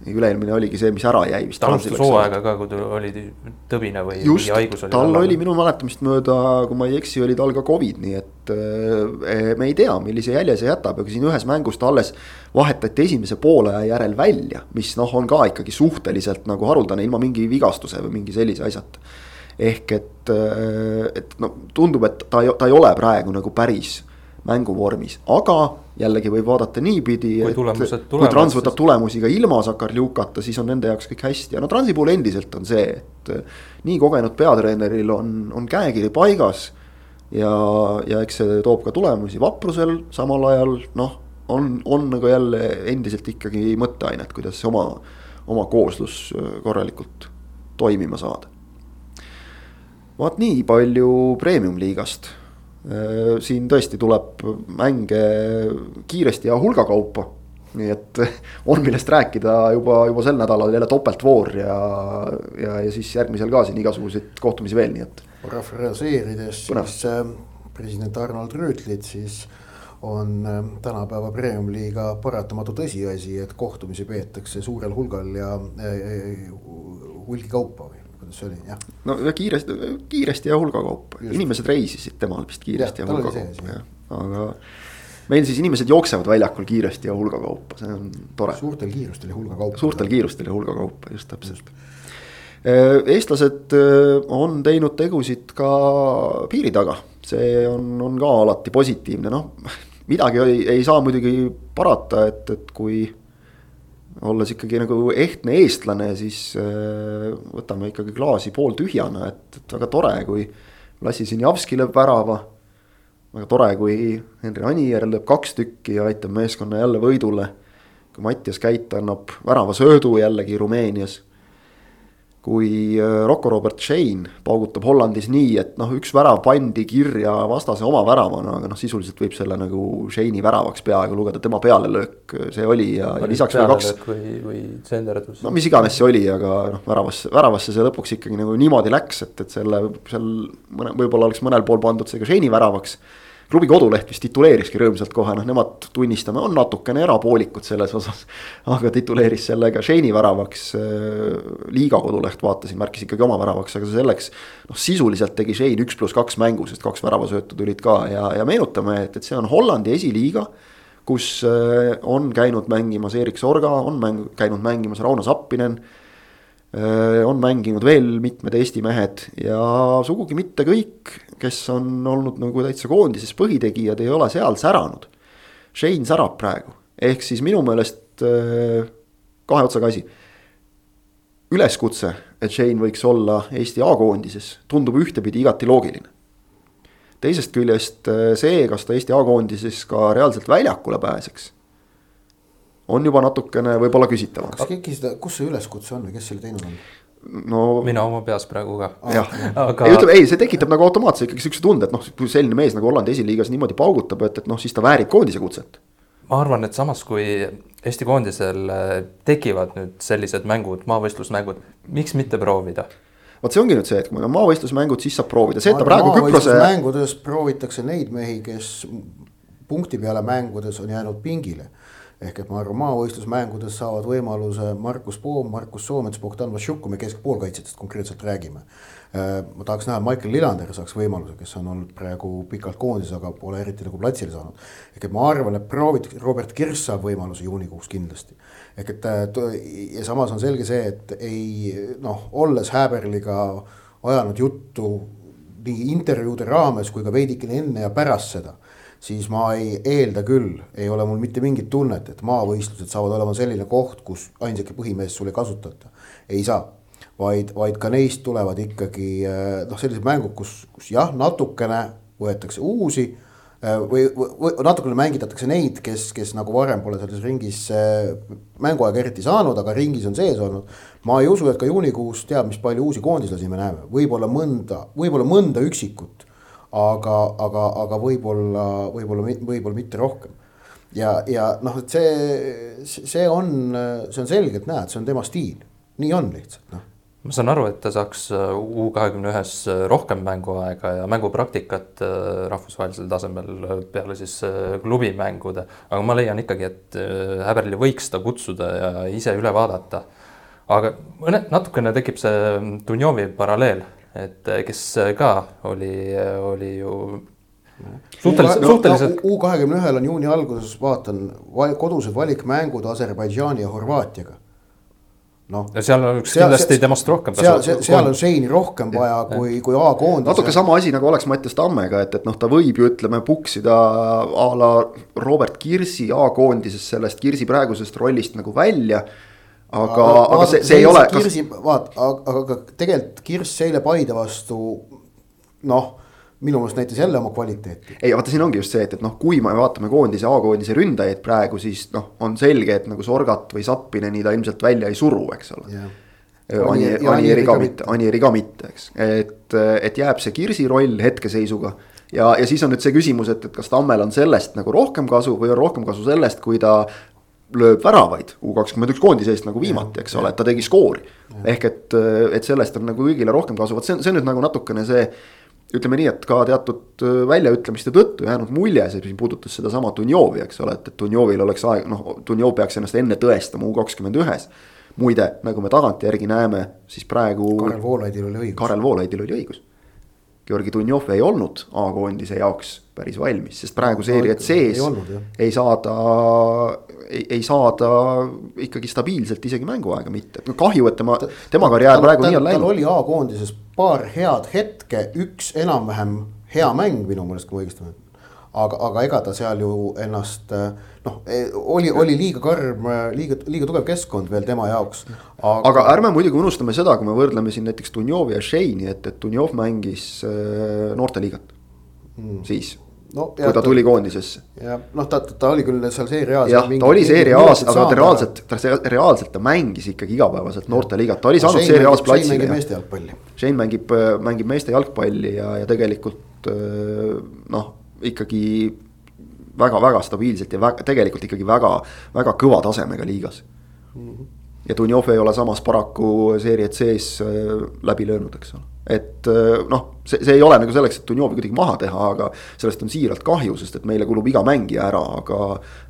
üle-eelmine oligi see, mis ära jäi vist. ta alustas hooaega ka, kui oli tõbine või just, tal oli minu mäletamist mööda, kui ma ei eksi, oli tal ka Covid, nii et äh, me ei tea, millise jälje see jätab, aga siin ühes mängus ta alles vahetati esimese poole järel välja, mis noh, on ka ikkagi suhteliselt nagu haruldane ilma mingi vigastuse või mingi sellise asjata. ehk et, äh, et no tundub, et ta, ta ei ole praegu nagu päris mänguvormis, aga jällegi võib vaadata niipidi, et kui Trans võtab siis... tulemusi ka ilma Sakarljukata, siis on nende jaoks kõik hästi ja no Transi puhul endiselt on see, et nii kogenud peatreeneril on, on käekiri paigas. ja, ja eks see toob ka tulemusi vaprusel, samal ajal noh, on, on nagu jälle endiselt ikkagi mõtteainet, kuidas oma, oma kooslus korralikult toimima saada. vaat nii palju premium-liigast Äh, siin tõesti tuleb mänge kiiresti ja hulga kaupa. nii et on millest rääkida juba, juba sel nädalal jälle topeltvoor ja, ja, ja siis järgmisel ka siin igasuguseid kohtumisi veel, nii et. parafraseerides siis äh, president Arnold Rüütlit, siis on äh, tänapäeva premium-liiga paratamatu tõsiasi, et kohtumisi peetakse suurel hulgal ja äh, hulgikaupa või kuidas see oli, jah. no ja kiiresti, kiiresti ja hulga kaupa, inimesed reisisid temal vist kiiresti ja, ja hulga kaupa, jah, aga. meil siis inimesed jooksevad väljakul kiiresti ja hulga kaupa, see on tore. suurtel kiirustel ja hulga kaupa. suurtel kiirustel ja hulga kaupa, just täpselt. Äh, eestlased äh, on teinud tegusid ka piiri taga, see on, on ka alati positiivne, noh midagi ei, ei saa muidugi parata, et, et kui olles ikkagi nagu ehtne eestlane, siis äh, võtame ikkagi klaasi pooltühjana, et, et väga tore, kui Lassi Sinjavski lööb värava. väga tore, kui Henri Anier lööb kaks tükki ja aitab meeskonna jälle võidule. kui Mattias Käit annab väravasöödu jällegi Rumeenias kui äh, Rocco Robert Shane paugutab Hollandis nii, et noh, üks värav pandi kirja vastase oma väravana, aga noh, sisuliselt võib selle nagu Shane'i väravaks peaaegu lugeda, tema pealelöök see oli ja, ja lisaks veel kaks. või, või tsenderdus. no mis iganes see oli, aga noh, väravasse, väravasse see lõpuks ikkagi nagu niimoodi läks, et, et selle seal mõne, võib-olla oleks mõnel pool pandud see ka Shane'i väravaks klubi koduleht vist tituleeriski rõõmsalt kohe, noh, nemad tunnistame, on natukene erapoolikud selles osas. aga tituleeris selle ka Shane'i väravaks äh,. liiga koduleht vaatasin, märkis ikkagi oma väravaks, aga selleks. noh, sisuliselt tegi Shane üks pluss kaks mängu, sest kaks väravasöötu tulid ka ja, ja meenutame, et, et see on Hollandi esiliiga kus äh, on käinud mängimas Erik Sorga, on mäng, käinud mängimas Rauno Sappinen äh, on mänginud veel mitmed Eesti mehed ja sugugi mitte kõik kes on olnud nagu täitsa koondises põhitegijad, ei ole seal säranud. Shane särab praegu, ehk siis minu meelest äh, kahe otsaga asi. üleskutse, et Shane võiks olla Eesti A-koondises, tundub ühtepidi igati loogiline. teisest küljest äh, see, kas ta Eesti A-koondises ka reaalselt väljakule pääseks on juba natukene võib-olla küsitavam. kas keegi seda, kus see üleskutse on või kes selle teinud on? no. mina oma peas praegu ka. jah aga..., ei ütleme, ei, see tekitab nagu automaatselt ikkagi siukse tunde, et noh, kui selline mees nagu Hollandi esiliigas niimoodi paugutab, et, et noh, siis ta väärib koondise kutset. ma arvan, et samas, kui Eesti koondisel äh, tekivad nüüd sellised mängud, maavõistlusmängud, miks mitte proovida? vot see ongi nüüd see, et kui meil on maavõistlusmängud, siis saab proovida, see, et ta praegu Küprose. mängudes proovitakse neid mehi, kes punkti peale mängudes on jäänud pingile ehk et ma arvan, maavõistlusmängudes saavad võimaluse Markus Poom, Markus Soomets, Bogdan Vašjuk, kui me keskpoolkaitsjatest konkreetselt räägime. Äh, ma tahaks näha, Michael Lillander saaks võimaluse, kes on olnud praegu pikalt koondises, aga pole eriti nagu platsile saanud. ehk et ma arvan, et proovitakse, Robert Kirss saab võimaluse juunikuus kindlasti. ehk et äh, ja samas on selge see, et ei noh, olles Häberliga ajanud juttu nii intervjuude raames kui ka veidikene enne ja pärast seda siis ma ei eelda küll, ei ole mul mitte mingit tunnet, et maavõistlused saavad olema selline koht, kus ainsatki põhimeest sul ei kasutata. ei saa, vaid, vaid ka neist tulevad ikkagi eh, noh, sellised mängud, kus, kus jah, natukene võetakse uusi Äh, või, või natukene mängitatakse neid, kes, kes nagu varem pole selles ringis äh, mänguaega eriti saanud, aga ringis on sees olnud. ma ei usu, et ka juunikuus teab, mis palju uusi koondislasi me näeme, võib-olla mõnda, võib-olla mõnda üksikut. Aga, aga, aga võib-olla, võib-olla, võib-olla mitte rohkem. ja, ja noh, et see, see on, see on selge, et näed, see on tema stiil, nii on lihtsalt noh ma saan aru, et ta saaks äh, U kahekümne ühes äh, rohkem mänguaega ja mängupraktikat äh, rahvusvahelisel tasemel peale siis klubimängude, aga ma leian ikkagi, et Häberli võiks ta kutsuda ja ise üle vaadata. aga mõne, natukene tekib see Dunjovi paralleel, et kes ka oli, oli ju suhteliselt, suhteliselt. U kahekümne ühel on juuni alguses, vaatan, kodused valikmängud Aserbaidžaani ja Horvaatiaga noh. ja seal oleks seal, kindlasti seal, temast rohkem. seal, seal, seal on Sheini rohkem vaja ja, kui, kui A-koondis. natuke sama asi nagu oleks Mattias Tammega, et, et noh, ta võib ju ütleme puksida a la Robert Kirsi A-koondises sellest Kirsi praegusest rollist nagu välja. Aga, aga, see, see ei ole. Kirsi kas..., vaat, aga, aga tegelikult Kirss eile Paide vastu noh minu meelest näitas jälle oma kvaliteeti. ei, vaata, siin ongi just see, et, et noh, kui me vaatame koondise, A-koondise ründajaid praegu, siis noh, on selge, et nagu Sorgat või Zappineni ta ilmselt välja ei suru, eks ole yeah.. Anieri, Anieri ka mitte, Anieri ka mitte, eks, et, et jääb see Kirsi roll hetkeseisuga. ja, ja siis on nüüd see küsimus, et, et kas Tammel on sellest nagu rohkem kasu või on rohkem kasu sellest, kui ta lööb väravaid U kakskümmend üks koondise eest nagu viimati, eks ole, et ta tegi skoori. ehk et, et sellest on nagu kõigile rohkem kasu, vot see on, see on nüüd nagu natukene see ütleme nii, et ka teatud äh, väljaütlemiste tõttu jäänud mulje, see siin puudutas sedasama Dunjovi, eks ole, et, et Dunjovil oleks aeg, noh, Dunjov peaks ennast enne tõestama U kakskümmend ühes. muide, nagu me tagantjärgi näeme, siis praegu. Karel Voolaidil oli õigus. Karel Voolaidil oli õigus. Georgi Dunjov ei olnud A-koondise jaoks päris valmis, sest praegu seeriat sees ei, ei saada, ei, ei saada ikkagi stabiilselt isegi mänguaega mitte, kahju, et tema, tema karjäär praegu nii on läinud. tal oli A-koondises paar head hetke, üks enam-vähem hea mäng minu meelest, kui ma õigesti mäletan. Aga, aga ega ta seal ju ennast noh, oli, oli liiga karm, liiga, liiga tugev keskkond veel tema jaoks. aga, aga ärme muidugi unustame seda, kui me võrdleme siin näiteks Dunjovi ja Shane'i, et, et Dunjov mängis noorteliigat mm. siis no,. kui ta tuli koondisesse. jah, noh, ta, ta oli küll seal seeria A-s. jah, ta oli seeria A-s, aga ta reaalselt, ta reaalselt ta mängis ikkagi igapäevaselt noorteliigat, ta oli saanud seeria A-s platsi. Shane mängib meeste jalgpalli. Shane mängib, mängib meeste jalgpalli ja, ja tegelikult noh, ikkagi väga-väga stabiilselt ja väga, tegelikult ikkagi väga, väga kõva tasemega liigas mm. -hmm. ja Dunjov ei ole samas paraku seeriat sees läbi löönud, eks ole et äh, noh, see, see ei ole nagu selleks, et Dunjovi kuidagi maha teha, aga sellest on siiralt kahju, sest et meile kulub iga mängija ära, aga.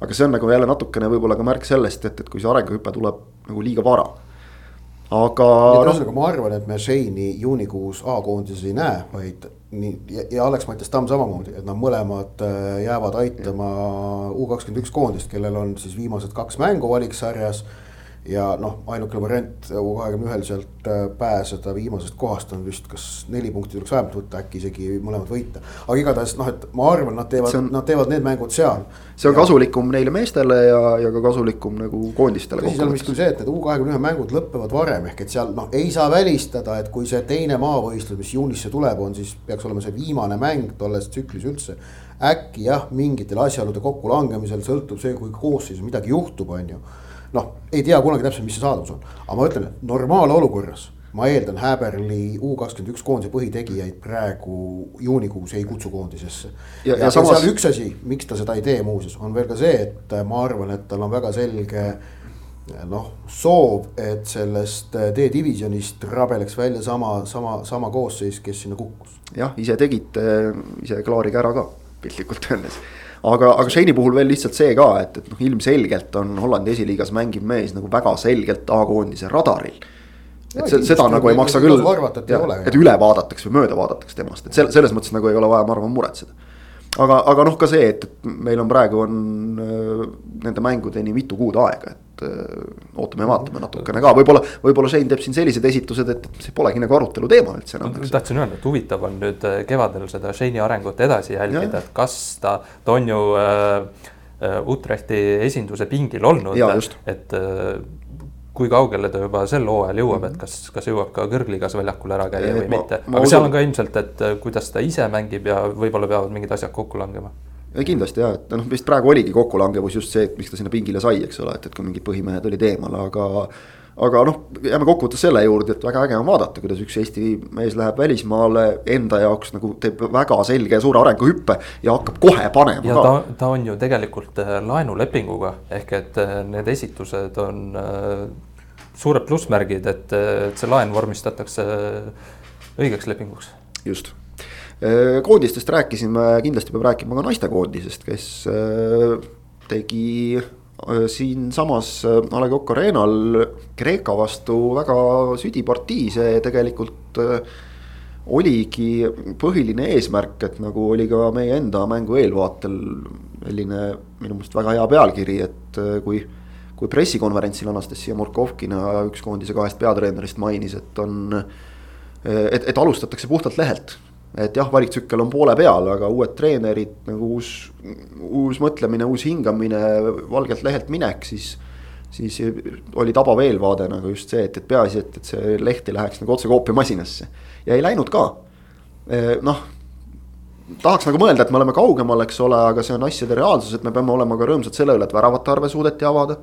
aga see on nagu jälle natukene võib-olla ka märk sellest, et, et kui see arenguhüpe tuleb nagu liiga vara. aga. ühesõnaga, ma arvan, et me Shane'i juunikuus A-koondises ei näe, vaid nii ja, ja Alex Mattias Tamm samamoodi, et nad mõlemad äh, jäävad aitama U kakskümmend üks koondist, kellel on siis viimased kaks mängu valiksarjas ja noh, ainukene variant U kahekümne ühel sealt äh, pääseda viimasest kohast on vist, kas neli punkti tuleks vähemalt võtta, äkki isegi mõlemad võita. aga igatahes noh, et ma arvan, nad teevad, nad teevad need mängud seal. see on ja, kasulikum neile meestele ja, ja ka kasulikum nagu koondistele. tõsi, seal on vist küll see, et need U kahekümne ühe mängud lõpevad varem, ehk et seal noh, ei saa välistada, et kui see teine maavõistlus, mis juunisse tuleb, on siis peaks olema see viimane mäng tolles tsüklis üldse äkki jah, mingitel asjaolude kokkulangemisel sõltub see, kui koosseisus midagi juhtub, on ju noh, ei tea kunagi täpselt, mis see saadavus on, aga ma ütlen, et normaalolukorras ma eeldan, Häberli U kakskümmend üks koondise põhitegijaid praegu juunikuus ei kutsu koondisesse. ja, ja, ja samas... seal üks asi, miks ta seda ei tee muuseas, on veel ka see, et ma arvan, et tal on väga selge noh, soov, et sellest D-divisjonist rabeleks välja sama, sama, sama koosseis, kes sinna kukkus. jah, ise tegite, ise klaarige ära ka piltlikult öeldes aga, aga Shane'i puhul veel lihtsalt see ka, et, et noh, ilmselgelt on Hollandi esiliigas mängiv mees nagu väga selgelt A-koondise radaril. et ja, seda nagu ei maksa küll, et üle vaadatakse või mööda vaadatakse temast, et selles, selles mõttes nagu ei ole vaja, ma arvan, muretseda aga, aga noh, ka see, et, et meil on praegu on äh, nende mängudeni mitu kuud aega, et äh, ootame ja vaatame natukene ka, võib-olla, võib-olla Shane teeb siin sellised esitused, et see polegi nagu arutelu teema üldse enam. tahtsin öelda, et huvitav on nüüd äh, kevadel seda Shane'i arengut edasi jälgida, et kas ta, ta on ju äh, Utrechti esinduse pingil olnud, et äh, kui kaugele ta juba sel hooajal jõuab, et kas, kas jõuab ka kõrgligas väljakul ära käia või ma, mitte. aga usun... seal on ka ilmselt, et äh, kuidas ta ise mängib ja võib-olla peavad mingid asjad kokku langema ei kindlasti jah, et noh, vist praegu oligi kokkulangevus just see, et miks ta sinna pingile sai, eks ole, et, et kui mingid põhimehed olid eemal, aga aga noh, jääme kokkuvõttes selle juurde, et väga äge on vaadata, kuidas üks Eesti mees läheb välismaale enda jaoks nagu teeb väga selge ja suure arenguhüppe ja hakkab kohe panema ja ka. ta, ta on ju tegelikult äh, laenulepinguga ehk et äh, need esitused on suured plussmärgid, et, et see laen vormistatakse õigeks lepinguks. just koondistest rääkisime, kindlasti peab rääkima ka naistekoondisest, kes tegi Äh, siinsamas äh, A Le Coq Arena'l Kreeka vastu väga südipartii, see tegelikult äh, oligi põhiline eesmärk, et nagu oli ka meie enda mängu eelvaatel selline minu meelest väga hea pealkiri, et kui. Kui pressikonverentsil Anastasia Murkovkina, üks koondise kahest peatreenerist mainis, et on. et, et alustatakse puhtalt lehelt et jah, valiktsükkel on poole peal, aga uued treenerid nagu uus, uus mõtlemine, uus hingamine, valgelt lehelt minek, siis. siis oli tabav eelvaade nagu just see, et, et peaasi, et, et see leht ei läheks nagu otse koopiamasinasse ja ei läinud ka. noh, tahaks nagu mõelda, et me oleme kaugemal, eks ole, aga see on asjade reaalsus, et me peame olema ka rõõmsad selle üle, et väravate arve suudeti avada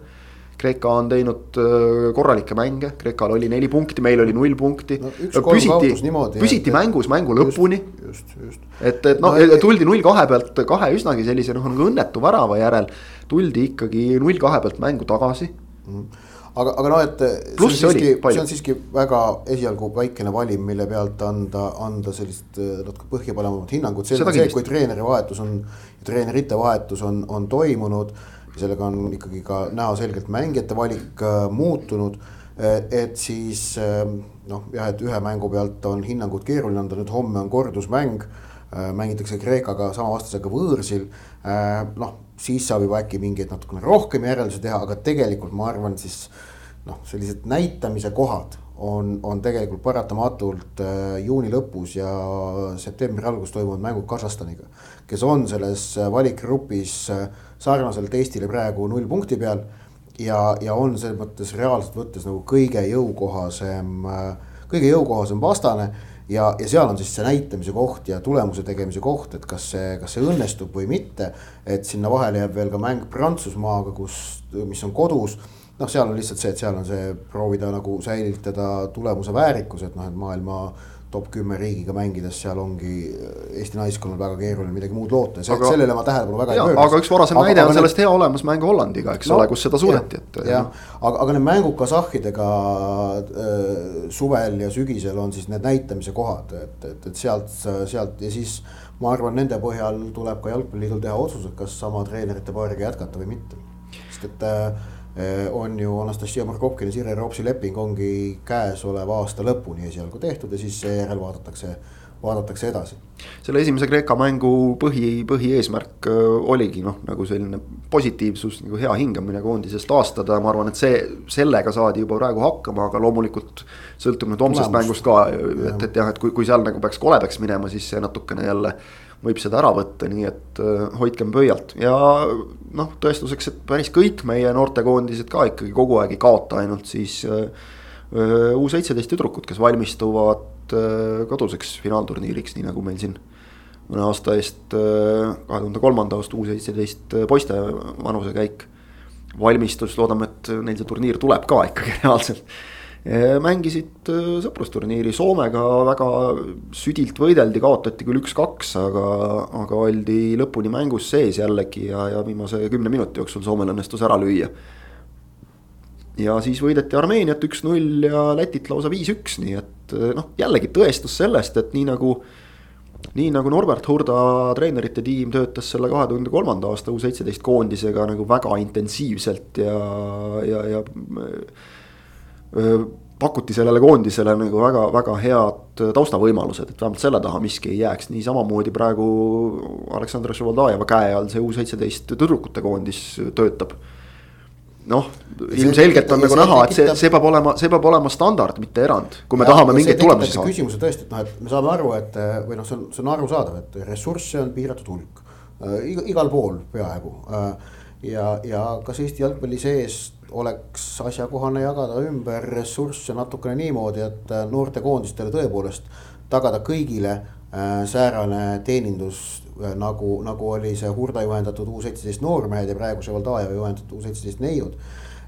Kreeka on teinud korralikke mänge, Kreekal oli neli punkti, meil oli null punkti no,. püsiti, püsiti et, mängus mängu lõpuni. just, just. et, et noh no, tuldi null kahe pealt kahe üsnagi sellise noh nagu õnnetu värava järel. tuldi ikkagi null kahe pealt mängu tagasi mm aga, aga noh, et see on, siiski, see on siiski väga esialgu väikene valim, mille pealt anda, anda sellist natuke põhjapanevamat hinnangut, see on see, kui treeneri vahetus on, treenerite vahetus on, on toimunud sellega on ikkagi ka näha selgelt mängijate valik äh, muutunud. Äh, et siis äh, noh, jah, et ühe mängu pealt on hinnangut keeruline anda, nüüd homme on kordusmäng. mängitakse Kreekaga sama vastasega võõrsil. noh, siis saab juba äkki mingeid natukene rohkem järeldusi teha, aga tegelikult ma arvan, siis noh, sellised näitamise kohad on, on tegelikult paratamatult juuni lõpus ja septembri alguses toimuvad mängud Kasahstaniga. kes on selles valikgrupis äh, sarnaselt Eestile praegu null punkti peal. ja, ja on selles mõttes reaalselt võttes nagu kõige jõukohasem, kõige jõukohasem vastane ja, ja seal on siis see näitamise koht ja tulemuse tegemise koht, et kas see, kas see õnnestub või mitte. et sinna vahele jääb veel ka mäng Prantsusmaaga, kus, mis on kodus. noh, seal on lihtsalt see, et seal on see proovida nagu säilitada tulemuse väärikus, et noh, et maailma top kümme riigiga mängides, seal ongi äh, Eesti naiskonnal väga keeruline midagi muud loota ja aga, sellele ma tähelepanu väga ja, ei pööraks. aga üks varasem näide on sellest hea olemas mäng Hollandiga, eks no, ole, kus seda suudeti, et. jah, aga, aga need mängud kasahhidega äh, suvel ja sügisel on siis need näitamise kohad, et, et, et sealt, sealt ja siis. ma arvan, nende põhjal tuleb ka jalgpalliliidul teha otsus, et kas sama treenerite paariga jätkata või mitte, sest et Äh, on ju Anastasia Markovkini, Sirje Ropsi leping ongi käesoleva aasta lõpuni esialgu tehtud ja siis seejärel vaadatakse, vaadatakse edasi. selle esimese Kreeka mängu põhi, põhieesmärk äh, oligi noh, nagu selline positiivsus, nagu hea hingamine koondises taastada, ma arvan, et see, sellega saadi juba praegu hakkama, aga loomulikult. sõltub nüüd homsest mängust ka, et, et jah, et kui, kui seal nagu peaks koledaks minema, siis see natukene jälle võib seda ära võtta, nii et uh, hoidkem pöialt. Ja noh, tõestuseks, et päris kõik meie noortekoondised ka ikkagi kogu aeg ei kaota, ainult siis uh, U seitseteist tüdrukud, kes valmistuvad koduseks finaalturniiriks, nii nagu meil siin mõne aasta eest, kahe tuhande kolmanda aasta U seitseteist poiste vanusekäik valmistus, loodame, et neil see turniir tuleb ka ikkagi reaalselt mängisid äh, sõprusturniiri Soomega väga südilt võideldi, kaotati küll üks-kaks, aga, aga oldi lõpuni mängus sees jällegi ja, ja viimase kümne minuti jooksul Soomel õnnestus ära lüüa. ja siis võideti Armeeniat üks-null ja Lätit lausa viis-üks, nii et äh, noh, jällegi tõestus sellest, et nii nagu nii nagu Norbert Hurda treenerite tiim töötas selle kahe tuhande kolmanda aasta U seitseteist koondisega nagu väga intensiivselt ja, ja, ja pakuti sellele koondisele nagu väga-väga head taustavõimalused, et vähemalt selle taha miski ei jääks, nii samamoodi praegu Aleksandr Šovaldajeva käe all see U seitseteist tüdrukute koondis töötab. noh, ilmselgelt on nagu näha, et see, see peab olema, see peab olema standard, mitte erand, kui me ja, tahame mingeid tulemusi saada. küsimuse tõesti, et noh, et me saame aru, et või noh, see on, see on arusaadav, et ressursse on piiratud hulk äh,. igal pool peaaegu äh, ja, ja kas Eesti jalgpalli sees oleks asjakohane jagada ümber ressursse natukene niimoodi, et äh, noortekoondistele tõepoolest tagada kõigile säärane teenindus nagu, nagu oli see Hurda juhendatud U seitseteist noormehed ja praegu see Valdaja juhendatud U seitseteist neiud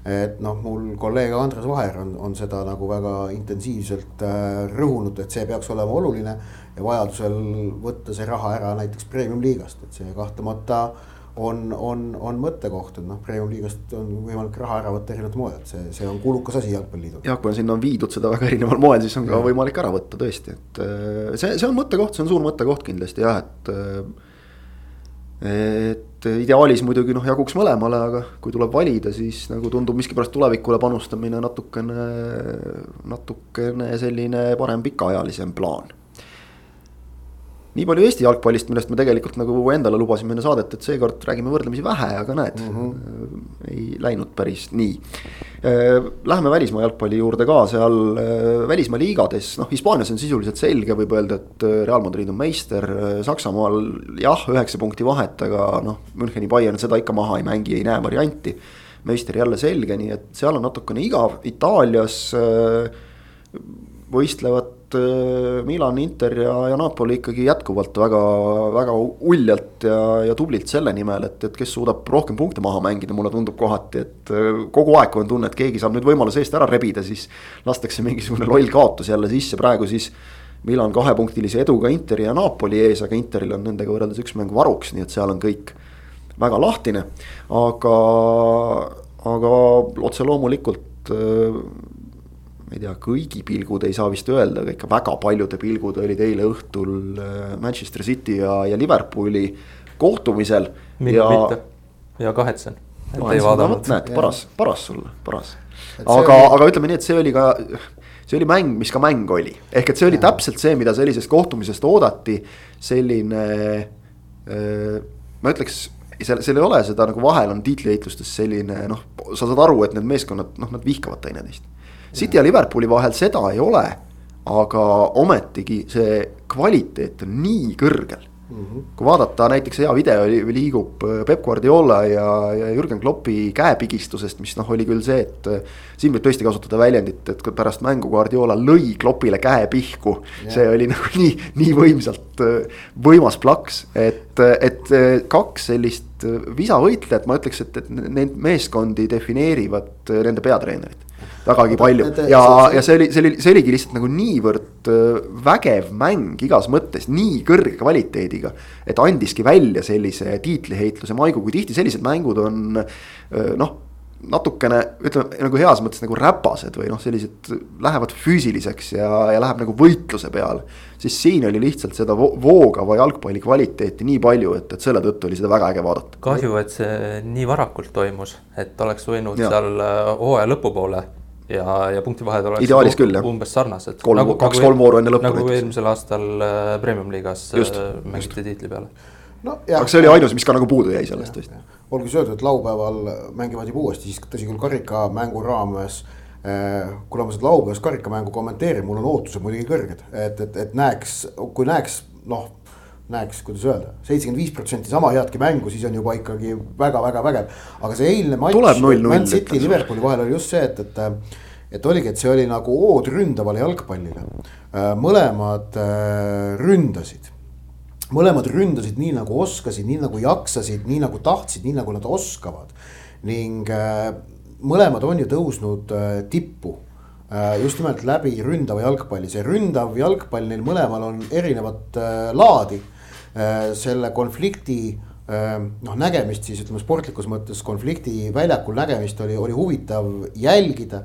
et noh, mul kolleeg Andres Vaher on, on seda nagu väga intensiivselt äh, rõhunud, et see peaks olema oluline. ja vajadusel võtta see raha ära näiteks premium-liigast, et see kahtlemata on, on, on mõttekoht, et noh, premium-liigast on võimalik raha ära võtta erinevatel moel, et see, see on kulukas asi jalgpalliliidul. jah, kui sinna on viidud seda väga erineval moel, siis on ka ja. võimalik ära võtta tõesti, et äh, see, see on mõttekoht, see on suur mõttekoht kindlasti jah, et äh, et ideaalis muidugi noh, jaguks mõlemale, aga kui tuleb valida, siis nagu tundub miskipärast tulevikule panustamine natukene, natukene selline parem pikaajalisem plaan nii palju Eesti jalgpallist, millest me tegelikult nagu endale lubasime enne saadet, et seekord räägime võrdlemisi vähe, aga näed mm, -hmm. ei läinud päris nii. Äh, läheme välismaa jalgpalli juurde ka, seal äh, välismaa liigades, noh, Hispaanias on sisuliselt selge, võib öelda, et Real Madrid on meister. Saksamaal jah, üheksa punkti vahet, aga noh, Müncheni Bayern seda ikka maha ei mängi, ei näe varianti. meister jälle selge, nii et seal on natukene igav, Itaalias võistlevad Äh, Milan, Inter ja, ja Napoli ikkagi jätkuvalt väga, väga uljalt ja, ja tublilt selle nimel, et, et kes suudab rohkem punkte maha mängida, mulle tundub kohati, et äh, kogu aeg, on tunne, et keegi saab nüüd võimaluse eest ära rebida, siis lastakse mingisugune loll kaotus jälle sisse, praegu siis. Milan kahepunktilise eduga Interi ja Napoli ees, aga Interil on nendega võrreldes üks mäng varuks, nii et seal on kõik väga lahtine. aga, aga otse loomulikult äh, ma ei tea, kõigi pilgud ei saa vist öelda, aga ikka väga paljude pilgud olid eile õhtul äh, Manchester City ja, ja Liverpooli kohtumisel. ja... mitte ja kahetsen. näed, paras, paras sulle, paras. aga oli..., aga ütleme nii, et see oli ka, see oli mäng, mis ka mäng oli, ehk et see oli ja. täpselt see, mida sellisest kohtumisest oodati. selline äh,, ma ütleks seal, seal ei ole seda nagu vahel on tiitlivõitlustes selline noh, sa saad aru, et need meeskonnad, noh, nad vihkavad teineteist City ja Liverpooli vahel seda ei ole, aga ometigi see kvaliteet on nii kõrgel Mm -hmm. kui vaadata näiteks hea video liigub äh, Peep Guardiola ja, ja Jürgen Kloppi käepigistusest, mis noh, oli küll see, et. Äh, siin võib tõesti kasutada väljendit, et pärast mängu Guardiola lõi Kloppile käe pihku yeah.. see oli nagu nii, nii võimsalt äh, võimas plaks, et, et kaks sellist visavõitlejat, ma ütleks, et, et neid meeskondi defineerivad nende peatreenerid vägagi palju ja, ja see oli, see oli, see oligi lihtsalt nagu niivõrd äh, vägev mäng igas mõttes, nii kõrge kvaliteediga. et andiski välja sellise tiitliheitluse maigu, kui tihti sellised mängud on äh, noh natukene ütleme nagu heas mõttes nagu räpased või noh, sellised lähevad füüsiliseks ja, ja läheb nagu võitluse peale. siis siin oli lihtsalt seda voogava jalgpalli kvaliteeti nii palju, et, et selle tõttu oli seda väga äge vaadata. kahju, et see nii varakult toimus, et oleks võinud ja. seal äh, hooaja lõpupoole ja, ja punktivahed oleks ideaalis küll jah. umbes sarnased. kolm nagu,, kaks-kolm vooru enne lõppu. nagu näiteks. eelmisel aastal äh, Premium-liigas äh, mängiti tiitli peale. no jah. aga see oli ainus, mis ka nagu puudu jäi sellest vist. olgu siis öeldud, et laupäeval mängivad juba uuesti, siis tõsi küll karikamängu raames äh, kuna ma seda laupäevast karikamängu kommenteerin, mul on ootused muidugi kõrged, et, et, et näeks, kui näeks noh näeks, kuidas öelda, seitsekümmend viis protsenti sama headki mängu, siis on juba ikkagi väga-väga vägev. aga see eilne matš Man City Liverpooli vahel oli just see, et, et, et oligi, et see oli nagu ood ründavale jalgpallile. Äh, mõlemad äh, ründasid, mõlemad ründasid nii nagu oskasid, nii nagu jaksasid, nii nagu tahtsid, nii nagu nad oskavad. ning äh, mõlemad on ju tõusnud tippu just nimelt läbi ründava jalgpalli, see ründav jalgpall neil mõlemal on erinevat laadi selle konflikti äh, noh, nägemist siis ütleme sportlikus mõttes konflikti väljakul nägemist oli, oli huvitav jälgida.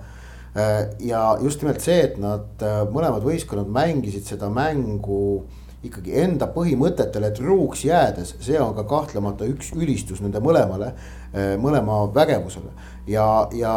Äh, ja just nimelt see, et nad mõlemad võistkonnad mängisid seda mängu ikkagi enda põhimõtetele truuks jäädes, see on ka kahtlemata üks ülistus nende mõlemale, mõlema vägevusele ja, ja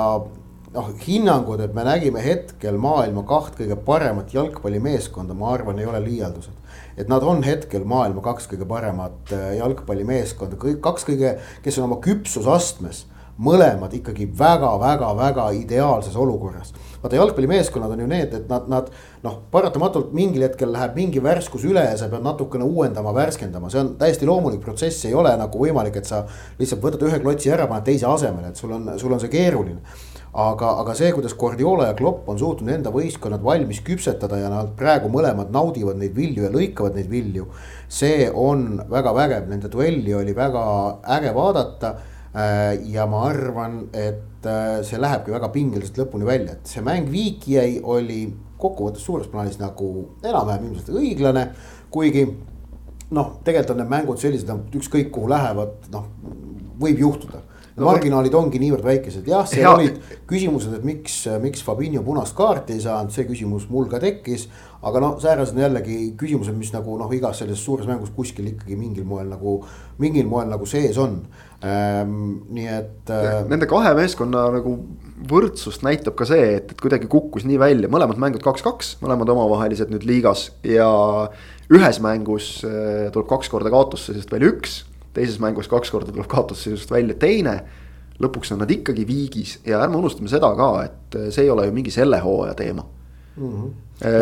noh, hinnangud, et me nägime hetkel maailma kaht kõige paremat jalgpallimeeskonda, ma arvan, ei ole liialdused et nad on hetkel maailma kaks kõige paremat äh, jalgpallimeeskonda, kõik kaks kõige, kes on oma küpsusastmes mõlemad ikkagi väga-väga-väga ideaalses olukorras. vaata jalgpallimeeskonnad on ju need, et nad, nad noh, paratamatult mingil hetkel läheb mingi värskus üle ja sa pead natukene uuendama, värskendama, see on täiesti loomulik protsess, ei ole nagu võimalik, et sa lihtsalt võtad ühe klotsi ära, paned teise asemele, et sul on, sul on see keeruline aga, aga see, kuidas Guardiola ja Klopp on suutnud enda võistkonnad valmis küpsetada ja nad praegu mõlemad naudivad neid vilju ja lõikavad neid vilju. see on väga vägev, nende duelli oli väga äge vaadata. Äh, ja ma arvan, et äh, see lähebki väga pingeliselt lõpuni välja, et see mäng viiki jäi, oli kokkuvõttes suures plaanis nagu enam-vähem ilmselt õiglane, kuigi noh, tegelikult on need mängud sellised, ükskõik kuhu lähevad, noh, võib juhtuda no, marginaalid ongi niivõrd väikesed, jah, seal Hea. olid küsimused, et miks, miks Fabinho punast kaarti ei saanud, see küsimus mul ka tekkis. aga noh, säärased on jällegi küsimused, mis nagu noh, igas selles suures mängus kuskil ikkagi mingil moel nagu, mingil moel nagu sees on. Ähm,, nii et äh.... Nende kahe meeskonna nagu võrdsust näitab ka see, et, et kuidagi kukkus nii välja, mõlemad mängud kaks-kaks, mõlemad omavahelised nüüd liigas. Ja ühes mängus äh, tuleb kaks korda kaotusse, sest veel üks teises mängus kaks korda tuleb kaotusseisust välja teine. lõpuks on nad ikkagi viigis ja ärme unustame seda ka, et see ei ole ju mingi selle hooaja teema mm. -hmm.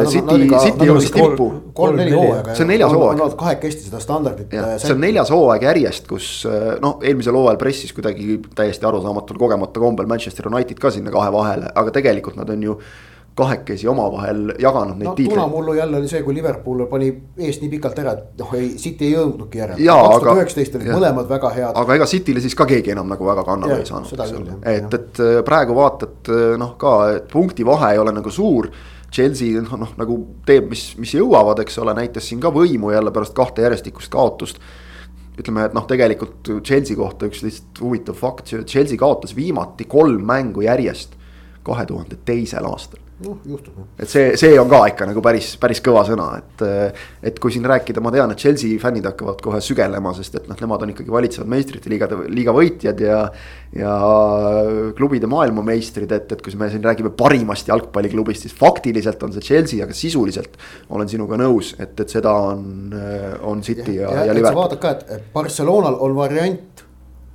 City, City jõudis tippu. kolm-neli hooaega. see on neljas hooaeg. Nad kahekesti seda standardit. Äh, see on neljas hooaeg järjest, kus äh, noh, eelmisel hooajal pressis kuidagi täiesti arusaamatul kogemata kombel Manchester United ka sinna kahe vahele, aga tegelikult nad on ju kahekesi omavahel jaganud neid no, tiitleid. punamullu jälle oli see, kui Liverpool pani eest nii pikalt ära, et noh, ei, City ei jõudnudki järele. kaks tuhat üheksateist olid mõlemad väga head. aga ega Cityle siis ka keegi enam nagu väga kannale ei saanud, et, et äh, praegu vaatad äh, noh, ka, et punkti vahe ei ole nagu suur. Chelsea noh, noh nagu teeb, mis, mis jõuavad, eks ole, näitas siin ka võimu jälle pärast kahte järjestikust kaotust ütleme, et noh, tegelikult Chelsea kohta üks lihtsalt huvitav fakt, Chelsea kaotas viimati kolm mängu järjest kahe tuhande teisel aastal noh, juhtub et see, see on ka ikka nagu päris, päris kõva sõna, et. et kui siin rääkida, ma tean, et Chelsea fännid hakkavad kohe sügelema, sest et noh, nemad on ikkagi valitsevad meistrite liigade, liiga võitjad ja. ja klubide maailmameistrid, et, et kui me siin räägime parimast jalgpalliklubist, siis faktiliselt on see Chelsea, aga sisuliselt. olen sinuga nõus, et, et seda on, on City ja, ja, ja, Liverpool. vaadad ka, et Barcelonal on variant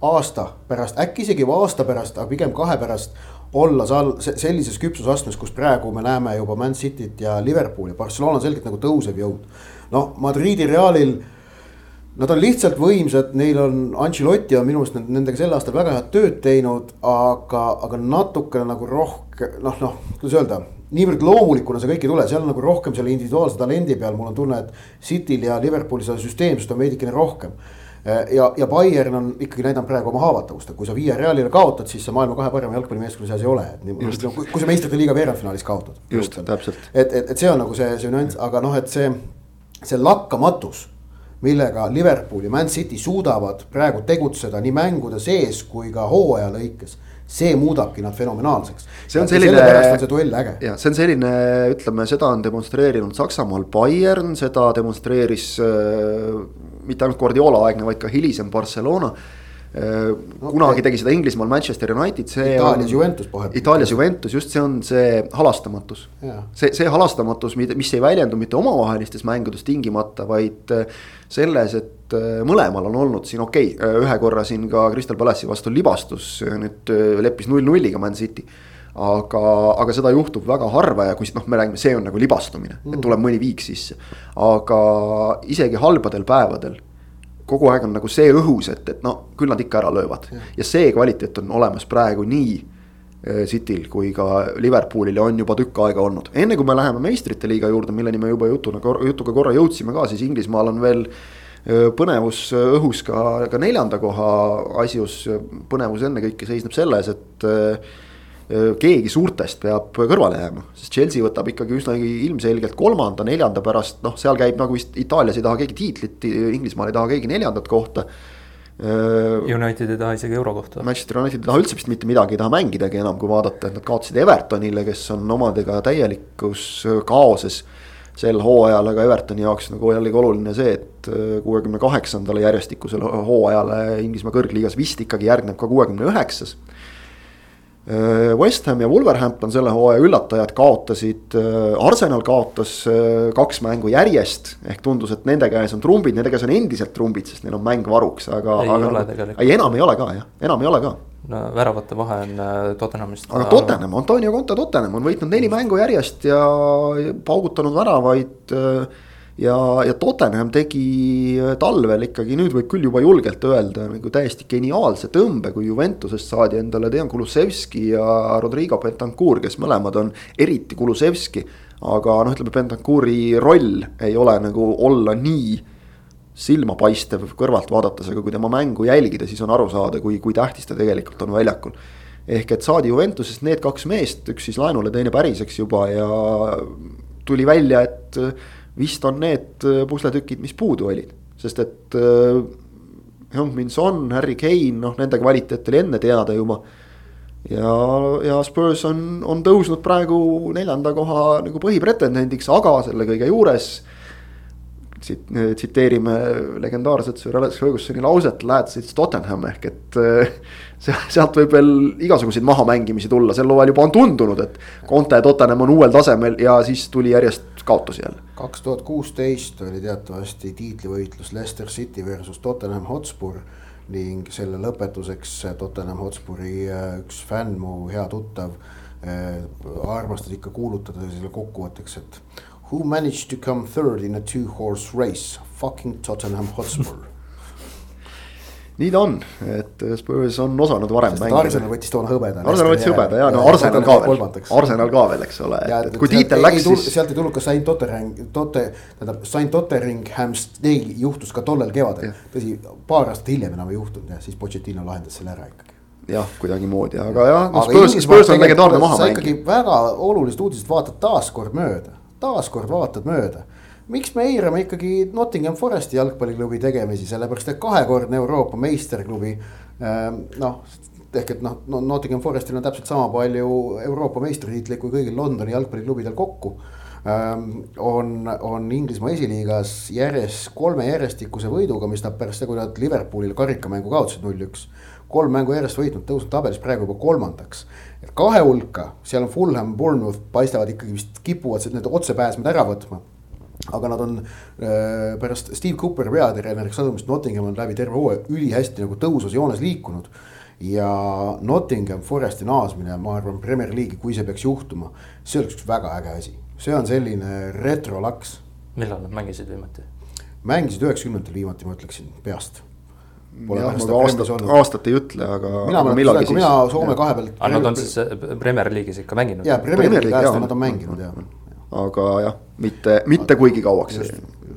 aasta pärast, äkki isegi aasta pärast, aga pigem kahe pärast olla seal sellises küpsusastmes, kus praegu me näeme juba Man Cityt ja Liverpooli, Barcelona on selgelt nagu tõusev jõud. noh, Madridi Realil, nad on lihtsalt võimsad, neil on, Ancelotti on minu arust nendega sel aastal väga head tööd teinud, aga, aga natukene nagu rohkem, noh, noh, kuidas öelda niivõrd loomulikuna see kõik ei tule, seal on nagu rohkem selle individuaalse talendi peal, mul on tunne, et Cityl ja Liverpoolil seda süsteemsust on veidikene rohkem ja, ja Bayern on ikkagi näidanud praegu oma haavatavust, et kui sa Via Realile kaotad, siis sa maailma kahe parema jalgpallimeeskonna seas ei ole, et nii, kui sa meistrite liiga veerandfinaalis kaotad. just, täpselt. et, et, et see on nagu see, see nüanss, aga noh, et see, see lakkamatus millega Liverpool ja Man City suudavad praegu tegutseda nii mängude sees kui ka hooaja lõikes see muudabki nad fenomenaalseks. see on selline. sellepärast on see duell äge. ja see on selline, ütleme, seda on demonstreerinud Saksamaal Bayern, seda demonstreeris äh, mitte ainult Guardiola aegne, vaid ka hilisem Barcelona okay. kunagi tegi seda Inglismaal Manchester United, see. Itaalias Juventus vahepeal. Itaalias Juventus, just see on see halastamatus. see, see halastamatus, mis ei väljendu mitte omavahelistes mängudes tingimata, vaid äh, selles, et äh, mõlemal on olnud siin okei okay,, ühe korra siin ka Crystal Palace'i vastu libastus, nüüd leppis null-nulliga Man City aga, aga seda juhtub väga harva ja kui noh, me räägime, see on nagu libastumine mm., et tuleb mõni viik sisse. aga isegi halbadel päevadel kogu aeg on nagu see õhus, et, et no küll nad ikka ära löövad ja, ja see kvaliteet on olemas praegu nii äh, Cityl kui ka Liverpoolil ja on juba tükk aega olnud. enne kui me läheme meistrite liiga juurde, milleni me juba jutuna, jutuga korra jõudsime ka, siis Inglismaal on veel äh, põnevus õhus ka, ka neljanda koha asjus. põnevus ennekõike seisneb selles, et äh, keegi suurtest peab kõrvale jääma, sest Chelsea võtab ikkagi üsnagi ilmselgelt kolmanda, neljanda pärast, noh, seal käib nagu vist Itaalias ei taha keegi tiitlit, Inglismaal ei taha keegi neljandat kohta. United ei taha isegi euro kohta. Manchester United ei taha üldse vist mitte midagi, ei taha mängidagi enam, kui vaadata, et nad kaotasid Evertonile, kes on omadega täielikus kaoses sel hooajal, aga Evertoni jaoks nagu jällegi oluline see, et kuuekümne kaheksandale järjestikusele hooajale Inglismaa kõrgliigas vist ikkagi järgneb ka kuuekümne üheksas Äh, West Ham ja Wolverhampton selle hooaja üllatajad kaotasid, äh, Arsenal kaotas äh, kaks mängu järjest. ehk tundus, et nende käes on trumbid, nende käes on endiselt trumbid, sest neil on mäng varuks, aga. ei aga, ole tegelikult. ei, enam ei ole ka jah, enam ei ole ka. no väravate vahe on Tottenhamist. aga Tottenham, Antonio Conte Tottenham on võitnud neli mängu järjest ja paugutanud väravaid ja, ja Tottenham tegi talvel ikkagi, nüüd võib küll juba julgelt öelda nagu täiesti geniaalse tõmbe, kui Juventusest saadi endale Dejan Kulusevski ja Rodrigo Bentancur, kes mõlemad on eriti Kulusevski. aga noh, ütleme Bentancuri roll ei ole nagu olla nii silmapaistev kõrvalt vaadates, aga kui tema mängu jälgida, siis on aru saada, kui, kui tähtis ta tegelikult on väljakul. ehk et saadi Juventusest need kaks meest, üks siis laenule, teine päriseks juba ja tuli välja, et vist on need äh, pusletükid, mis puudu olid, sest et äh,. Heung-Min Son, Harry Kane, noh nende kvaliteet oli enne teada juba. ja, ja Spurs on, on tõusnud praegu neljanda koha nagu põhipretendendiks, aga selle kõige juures tsiteerime legendaarset Sir Alex Fergusoni lauset, lads it's Tottenham ehk et äh, sealt võib veel igasuguseid mahamängimisi tulla, sel hooajal juba on tundunud, et Conte ja Tottenham on uuel tasemel ja siis tuli järjest kaotusi jälle. kaks tuhat kuusteist oli teatavasti tiitlivõitlus Leicester City versus Tottenham Hotspur ning selle lõpetuseks Tottenham Hotspuri äh, üks fänn, mu hea tuttav äh, armastas ikka kuulutada selle kokkuvõtteks, et Who managed to come third in a two horse race? Fucking Tottenham Hotspur nii ta on, et Spurs on osanud varem Sest mängida. Arsenal võttis toona hõbeda. Arsenal võttis hõbeda ja no Arsenal ka veel, Arsenal ka veel, eks ole, et kui tiitel läks siis. sealt ei tulnud ka Saint Ottering, Totte, tähendab Saint Otteringham's-Dale juhtus ka tollel kevadel. tõsi, paar aastat hiljem enam ei juhtunud ja siis Pochettino lahendas selle ära ikkagi jah, kuidagimoodi, aga jah no,, Spurs, Spurs on legendaarne mahamäng. sa ikkagi väga olulised uudised vaatad taaskord mööda taaskord vaatad mööda. miks me eirame ikkagi Nottingham Foresti jalgpalliklubi tegemisi, sellepärast et kahekordne Euroopa meisterklubi. Ähm, noh, ehk et noh, Nottingham Forestil on täpselt sama palju Euroopa meistritiitleid kui kõigil Londoni jalgpalliklubidel kokku ähm, on, on Inglismaa esiliigas järjest kolme järjestikuse võiduga, mis nad pärast seda, kui nad Liverpoolile karikamängu kaotasid null-üks. Kolm mängu järjest võitnud, tõusnud tabelis praegu juba kolmandaks kahe hulka, seal on Fulham, Bournemouth paistavad ikkagi vist kipuvad need otsepääsmed ära võtma. aga nad on äh, pärast Steve Cooperi peatreeneriks asumist Nottingham on läbi terve hooaja ülihästi nagu tõusvas joones liikunud. ja Nottingham Foresti naasmine, ma arvan, Premier League'i, kui see peaks juhtuma, see oleks üks väga äge asi, see on selline retrolaks. millal nad mängisid viimati? mängisid üheksakümnendatel viimati, ma ütleksin peast Pole jah, ma aastat, aastat ei ütle, aga. mina mäletan seda, kui mina Soome kahe pealt. aga nad on siis äh, Premier League'is ikka mänginud? jaa, Premier League'i ajast nad on mänginud jah. aga jah, mitte, mitte kuigi kauaks.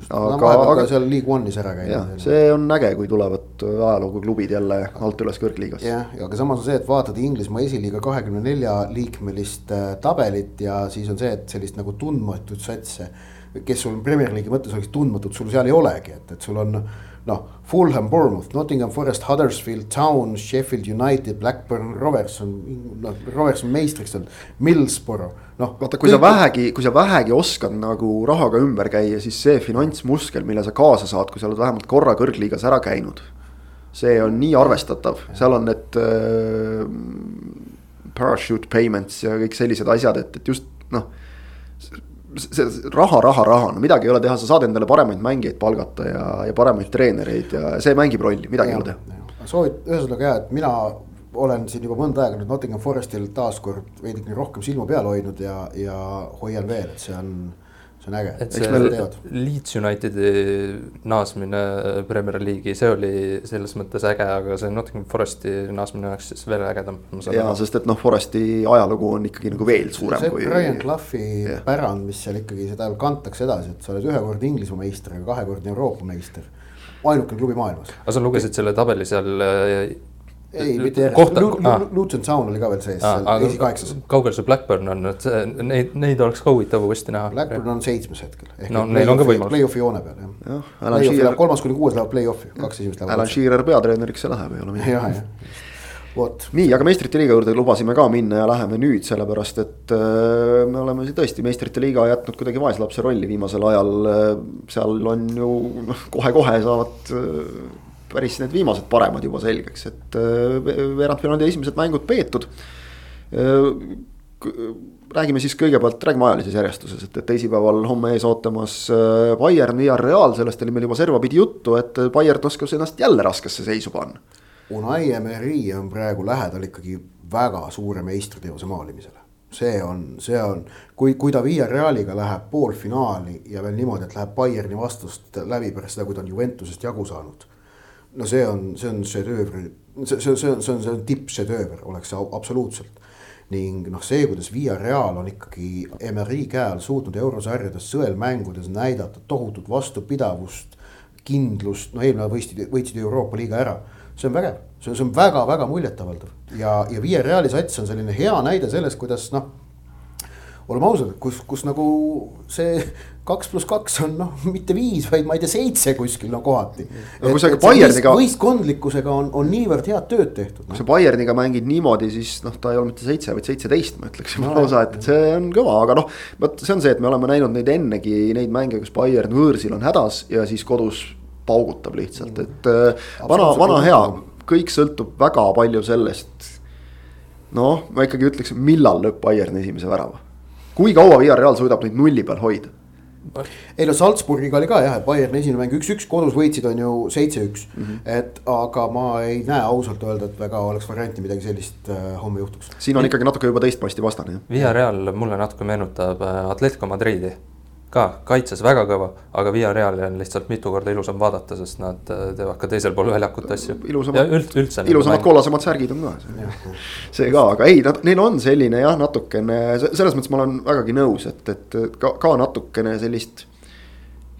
aga, aga seal League One'is ära käinud. see on äge, kui tulevad ajalooga klubid jälle alt üles kõrgliigas. jah, aga samas on see, et vaatad Inglismaa esiliiga kahekümne nelja liikmelist äh, tabelit ja siis on see, et sellist nagu tundmatuid satse. kes sul Premier League'i mõttes oleks tundmatud, sul seal ei olegi, et, et sul on noh, Fulham, Bournemouth, Nottingham Forest, Huddersfield Town, Sheffield United, Blackburn Rovers on, noh, Rovers on meistriks olnud, Millsborough, noh. vaata, kui kõik... sa vähegi, kui sa vähegi oskad nagu rahaga ümber käia, siis see finantsmuskel, mille sa kaasa saad, kui sa oled vähemalt korra kõrgliigas ära käinud. see on nii arvestatav, seal on need äh, parachute payments ja kõik sellised asjad, et, et just noh see raha, raha, raha, no midagi ei ole teha, sa saad endale paremaid mängijaid palgata ja, ja paremaid treenereid ja see mängib rolli, midagi ja, ei ole teha. soovit-, ühesõnaga jah, et mina olen siin juba mõnda aega nüüd Nottingham Forestil taaskord veidikene rohkem silma peal hoidnud ja, ja hoian veel, et see on see on äge. et see Leeds Unitedi naasmine Premier League'i, see oli selles mõttes äge, aga see Nottingham Foresti naasmine oleks siis veel ägedam. ja, sest et noh, Foresti ajalugu on ikkagi nagu veel suurem see kui. Brian Clough'i yeah. pärand, mis seal ikkagi seda kantakse edasi, et sa oled ühekordne Inglismaa meister, aga kahekordne Euroopa meister ainukene klubi maailmas. aga sa lugesid selle tabeli seal ei, mitte järjest, Luton Town oli ka veel sees, esikaheksas. kaugel see Blackburn on, et neid, neid oleks ka huvitav uuesti näha. Blackburn on seitsmes hetkel. no neil on ka võimalus. Play-off'i joone peal jah. jah, kolmas kuni kuues lähevad play-off'i, kaks esimest lähevad. Alan Shearer peatreeneriks see läheb, ei ole midagi. jah, jah vot. nii, aga meistrite liiga juurde lubasime ka minna ja läheme nüüd, sellepärast et äh, me oleme tõesti meistrite liiga jätnud kuidagi vaeslapse rolli viimasel ajal. seal on ju noh, kohe-kohe saavad äh, päris need viimased paremad juba selgeks, et äh, veerandfinaali esimesed mängud peetud. Äh, räägime siis kõigepealt, räägime ajalises järjestuses, et, teisipäeval homme ees ootamas äh, Bayern, Villarreal, sellest oli meil juba servapidi juttu, et Bayern oskas ennast jälle raskesse seisu panna. Unai Emery on praegu lähedal ikkagi väga suure meistriteose maalimisele see on, see on, kui, kui ta Via Realiga läheb poolfinaali ja veel niimoodi, et läheb Bayerni vastust läbi pärast seda, kui ta on Juventusest jagu saanud. No see on, see on šedöövri, see, see, see on, see on, see on tippšedööver, oleks see absoluutselt ning noh, see, kuidas Via Real on ikkagi Emery käe all suutnud eurosarjades sõelmängudes näidata tohutut vastupidavust, kindlust, no eelmine võistsid, võitsid Euroopa liiga ära. see on vägev, see on, see on väga-väga muljetavaldav ja, ja Via Reali sats on selline hea näide sellest, kuidas noh oleme ausad, kus, kus nagu see kaks pluss kaks on noh, mitte viis, vaid ma ei tea, seitse kuskil no kohati. no Bayerniga. võistkondlikkusega on, on niivõrd head tööd tehtud. kui sa Bayerniga mängid niimoodi, siis noh, ta ei ole mitte seitse, vaid seitseteist, ma ütleksin no, lausa, et see on kõva, aga noh. vot see on see, et me oleme näinud neid ennegi neid mänge, kus Bayern võõrsil on hädas ja siis kodus paugutab lihtsalt, et äh, vana, vana hea, kõik sõltub väga palju sellest. noh, ma ikkagi ütleks, millal lööb Bayern esimese värava kui kaua Villarreal suudab neid nulli peal hoida? ei no Salzburgiga oli ka jah, et Bayerni esimene mäng üks-üks, kodus võitsid on ju seitse-üks mm. -hmm. et aga ma ei näe ausalt öelda, et väga oleks varianti midagi sellist äh, homme juhtuks. siin on ikkagi natuke juba teist posti vastane jah. Villarreal mulle natuke meenutab äh, Atletico Madridi ka kaitses väga kõva, aga Via Reali on lihtsalt mitu korda ilusam vaadata, sest nad äh, teevad ka teisel pool väljakut asju. ilusamad, üld, ilusamad kollasemad särgid on ka. see ka, aga ei, nad, neil on selline jah, natukene selles mõttes ma olen vägagi nõus, et, et ka, ka natukene sellist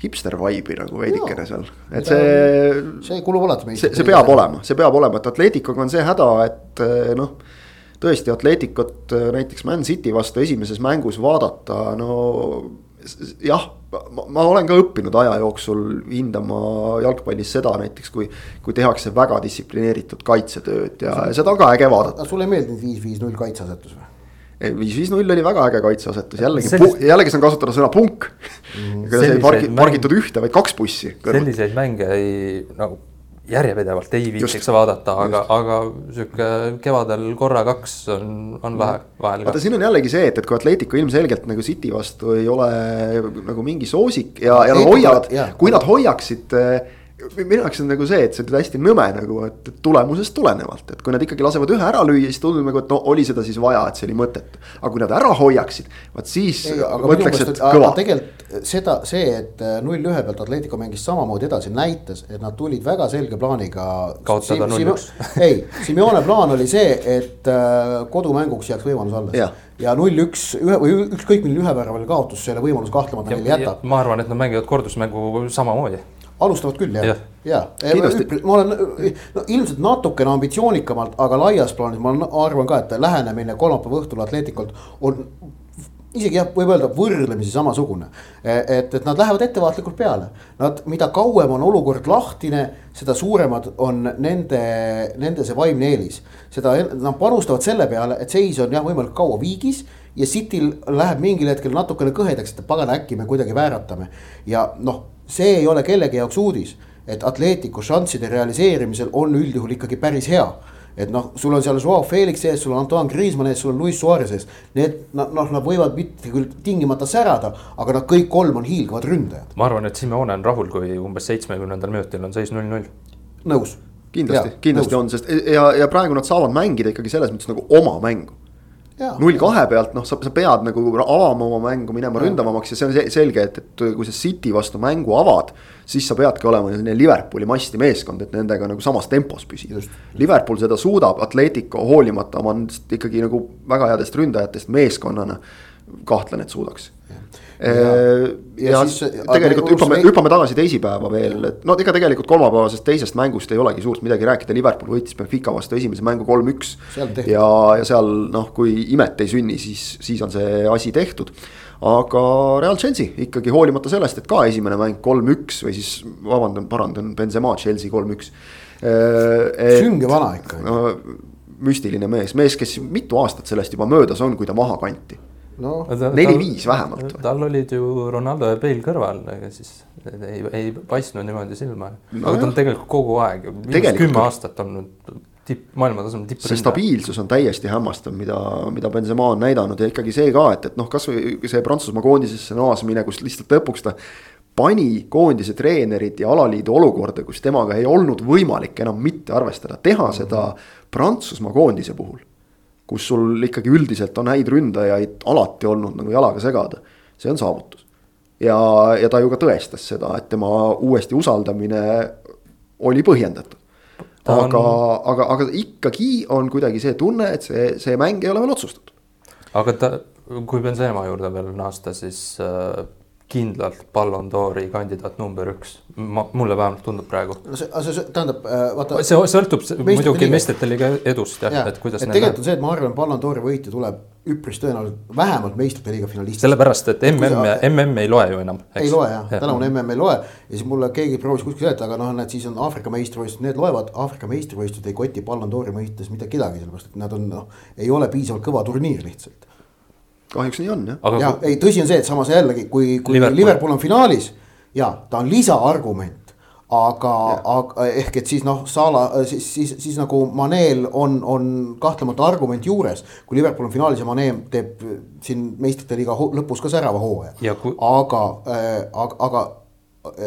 hipster vibe'i nagu veidikene seal, et see. see kulub alati. see, see peab olema, see peab olema, et Atleticoga on see häda, et noh tõesti Atleticot näiteks Man City vastu esimeses mängus vaadata, no jah, ma olen ka õppinud aja jooksul hindama jalgpallis seda näiteks, kui, kui tehakse väga distsiplineeritud kaitsetööd ja seda on ka äge vaadata. sulle ei meeldinud viis-viis-null kaitseasetus või? viis-viis-null oli väga äge kaitseasetus, jällegi sellist..., jällegi saan kasutada sõna punk mm.. kuidas ei pargi, pargitud ühte, vaid kaks bussi. selliseid mänge ei nagu järjepidevalt ei viitsiks vaadata, aga, aga sihuke kevadel korra-kaks on, on vähe vahel. vaata, siin on jällegi see, et, et kui Atletico ilmselgelt nagu City vastu ei ole nagu mingi soosik ja, ja nad hoiavad, kui nad hoiaksid minu jaoks on nagu see, et see on hästi nõme nagu, et tulemusest tulenevalt, et kui nad ikkagi lasevad ühe ära lüüa, siis tundub nagu, et no oli seda siis vaja, et see oli mõttetu. aga kui nad ära hoiaksid, vaat siis ei, mõtleks, et kõva. tegelikult seda, see, et null ühe pealt Atletico mängis samamoodi edasi, näitas, et nad tulid väga selge plaaniga. kaotada null üks. ei, Simeone plaan oli see, et äh, kodumänguks jääks võimalus alles ja null-üks, ühe või ükskõik milline üheväravaline kaotus selle võimaluse kahtlemata neile jätab. ma arvan, et nad mängivad kordusmängu samamoodi alustavad küll jah, ja, ja. ma olen no, ilmselt natukene ambitsioonikamalt, aga laias plaanis ma arvan ka, et lähenemine kolmapäeva õhtul Atletikult on isegi jah, võib öelda võrdlemisi samasugune. et, et nad lähevad ettevaatlikult peale, nad, mida kauem on olukord lahtine, seda suuremad on nende, nende see vaimne eelis. seda, nad panustavad selle peale, et seis on jah, võimalikult kaua viigis ja Cityl läheb mingil hetkel natukene kõhedaks, et pagan, äkki me kuidagi vääratame ja noh see ei ole kellegi jaoks uudis, et Atletico šansside realiseerimisel on üldjuhul ikkagi päris hea et noh, sul on seal Joao Felix ees, sul on Antoine Griezmann ees, sul on Luis Suarez ees. Need noh, nad võivad mitte küll tingimata särada, aga nad kõik kolm on hiilgavad ründajad. ma arvan, et Simeone on rahul, kui umbes seitsmekümnendal minutil on seis null-null. nõus. kindlasti, kindlasti nõus. on, sest ja, ja praegu nad saavad mängida ikkagi selles mõttes nagu oma mängu null kahe pealt, noh, sa, sa pead nagu avama oma mängu, minema ja. ründavamaks ja see on selge, et, et kui sa City vastu mängu avad. siis sa peadki olema selline Liverpooli masti meeskond, et nendega nagu samas tempos püsida. Liverpool seda suudab, Atletico hoolimata oma ikkagi nagu väga headest ründajatest meeskonnana. kahtlen, et suudaks ja, ja siis tegelikult hüppame, hüppame tagasi teisipäeva veel, et no ega tegelikult kolmapäevasest teisest mängust ei olegi suurt midagi rääkida, Liverpool võitis Benfica vastu esimese mängu kolm-üks. ja, ja seal noh, kui imet ei sünni, siis, siis on see asi tehtud. aga Real Chelsea ikkagi hoolimata sellest, et ka esimene mäng kolm-üks või siis vabandan, parandan, Benzema Chelsea kolm-üks. sünge vana ikka. no müstiline mees, mees, kes mitu aastat sellest juba möödas on, kui ta maha kanti no neli-viis vähemalt. tal olid ju Ronaldo ja Bale kõrval, ega siis ei, ei paistnud niimoodi silma no,. aga ta on tegelikult kogu aeg, kümme aastat olnud tipp, maailmatasemel tipp. see stabiilsus on täiesti hämmastav, mida, mida Benzema on näidanud ja ikkagi see ka, et, et noh, kasvõi see Prantsusmaa koondisesse naasmine, kus lihtsalt lõpuks ta pani koondise treenerid ja alaliidu olukorda, kus temaga ei olnud võimalik enam mitte arvestada, teha seda Prantsusmaa koondise puhul kus sul ikkagi üldiselt on häid ründajaid alati olnud nagu jalaga segada, see on saavutus. ja, ja ta ju ka tõestas seda, et tema uuesti usaldamine oli põhjendatud. aga on..., aga, aga ikkagi on kuidagi see tunne, et see, see mäng ei ole veel otsustatud. aga ta, kui Benzema juurde veel naasta, siis äh kindlalt Ballon d'Ori kandidaat number üks, ma, mulle vähemalt tundub praegu. no see, see tähendab äh, vaata. see sõltub muidugi meistrite liiga edust jah ja,, et kuidas. tegelikult on see, et ma arvan, Ballon d'Ori võitja tuleb üpris tõenäoliselt vähemalt meistrite liiga finalist. sellepärast, et MM MM ei loe ju enam. ei loe jah ja., tänavune MM ei loe ja siis mulle keegi proovis kuskil seletada, aga noh, näed, siis on Aafrika meistrivõistlused, need loevad, Aafrika meistrivõistlused ei koti Ballon d'Ori mõistes mitte kedagi, sellepärast et nad on noh, ei ole piisavalt kõva turniir lihtsalt kahjuks nii on jah. ja kui... ei, tõsi on see, et samas jällegi, kui, kui Liverpool, Liverpool on finaalis ja ta on lisaargument aga, aga ehk et siis noh, Sala siis, siis, siis nagu Maneel on, on kahtlemata argument juures. kui Liverpool on finaalis ja Mane teeb siin meistrite liiga lõpus ka särava hooaja. Kui... aga äh,, aga, aga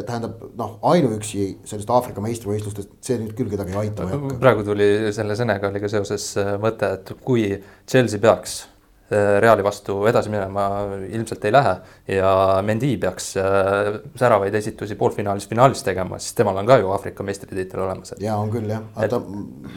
tähendab noh, ainuüksi sellest Aafrika meistrivõistlustest, see nüüd küll kedagi ei aita. praegu tuli selle Senegaliga seoses äh, mõte, et kui Chelsea peaks Äh, Reali vastu edasi minema ilmselt ei lähe ja Mendi peaks äh, säravaid esitusi poolfinaalis, finaalis tegema, siis temal on ka ju Aafrika meistritiitel olemas. ja on küll jah, aga ta,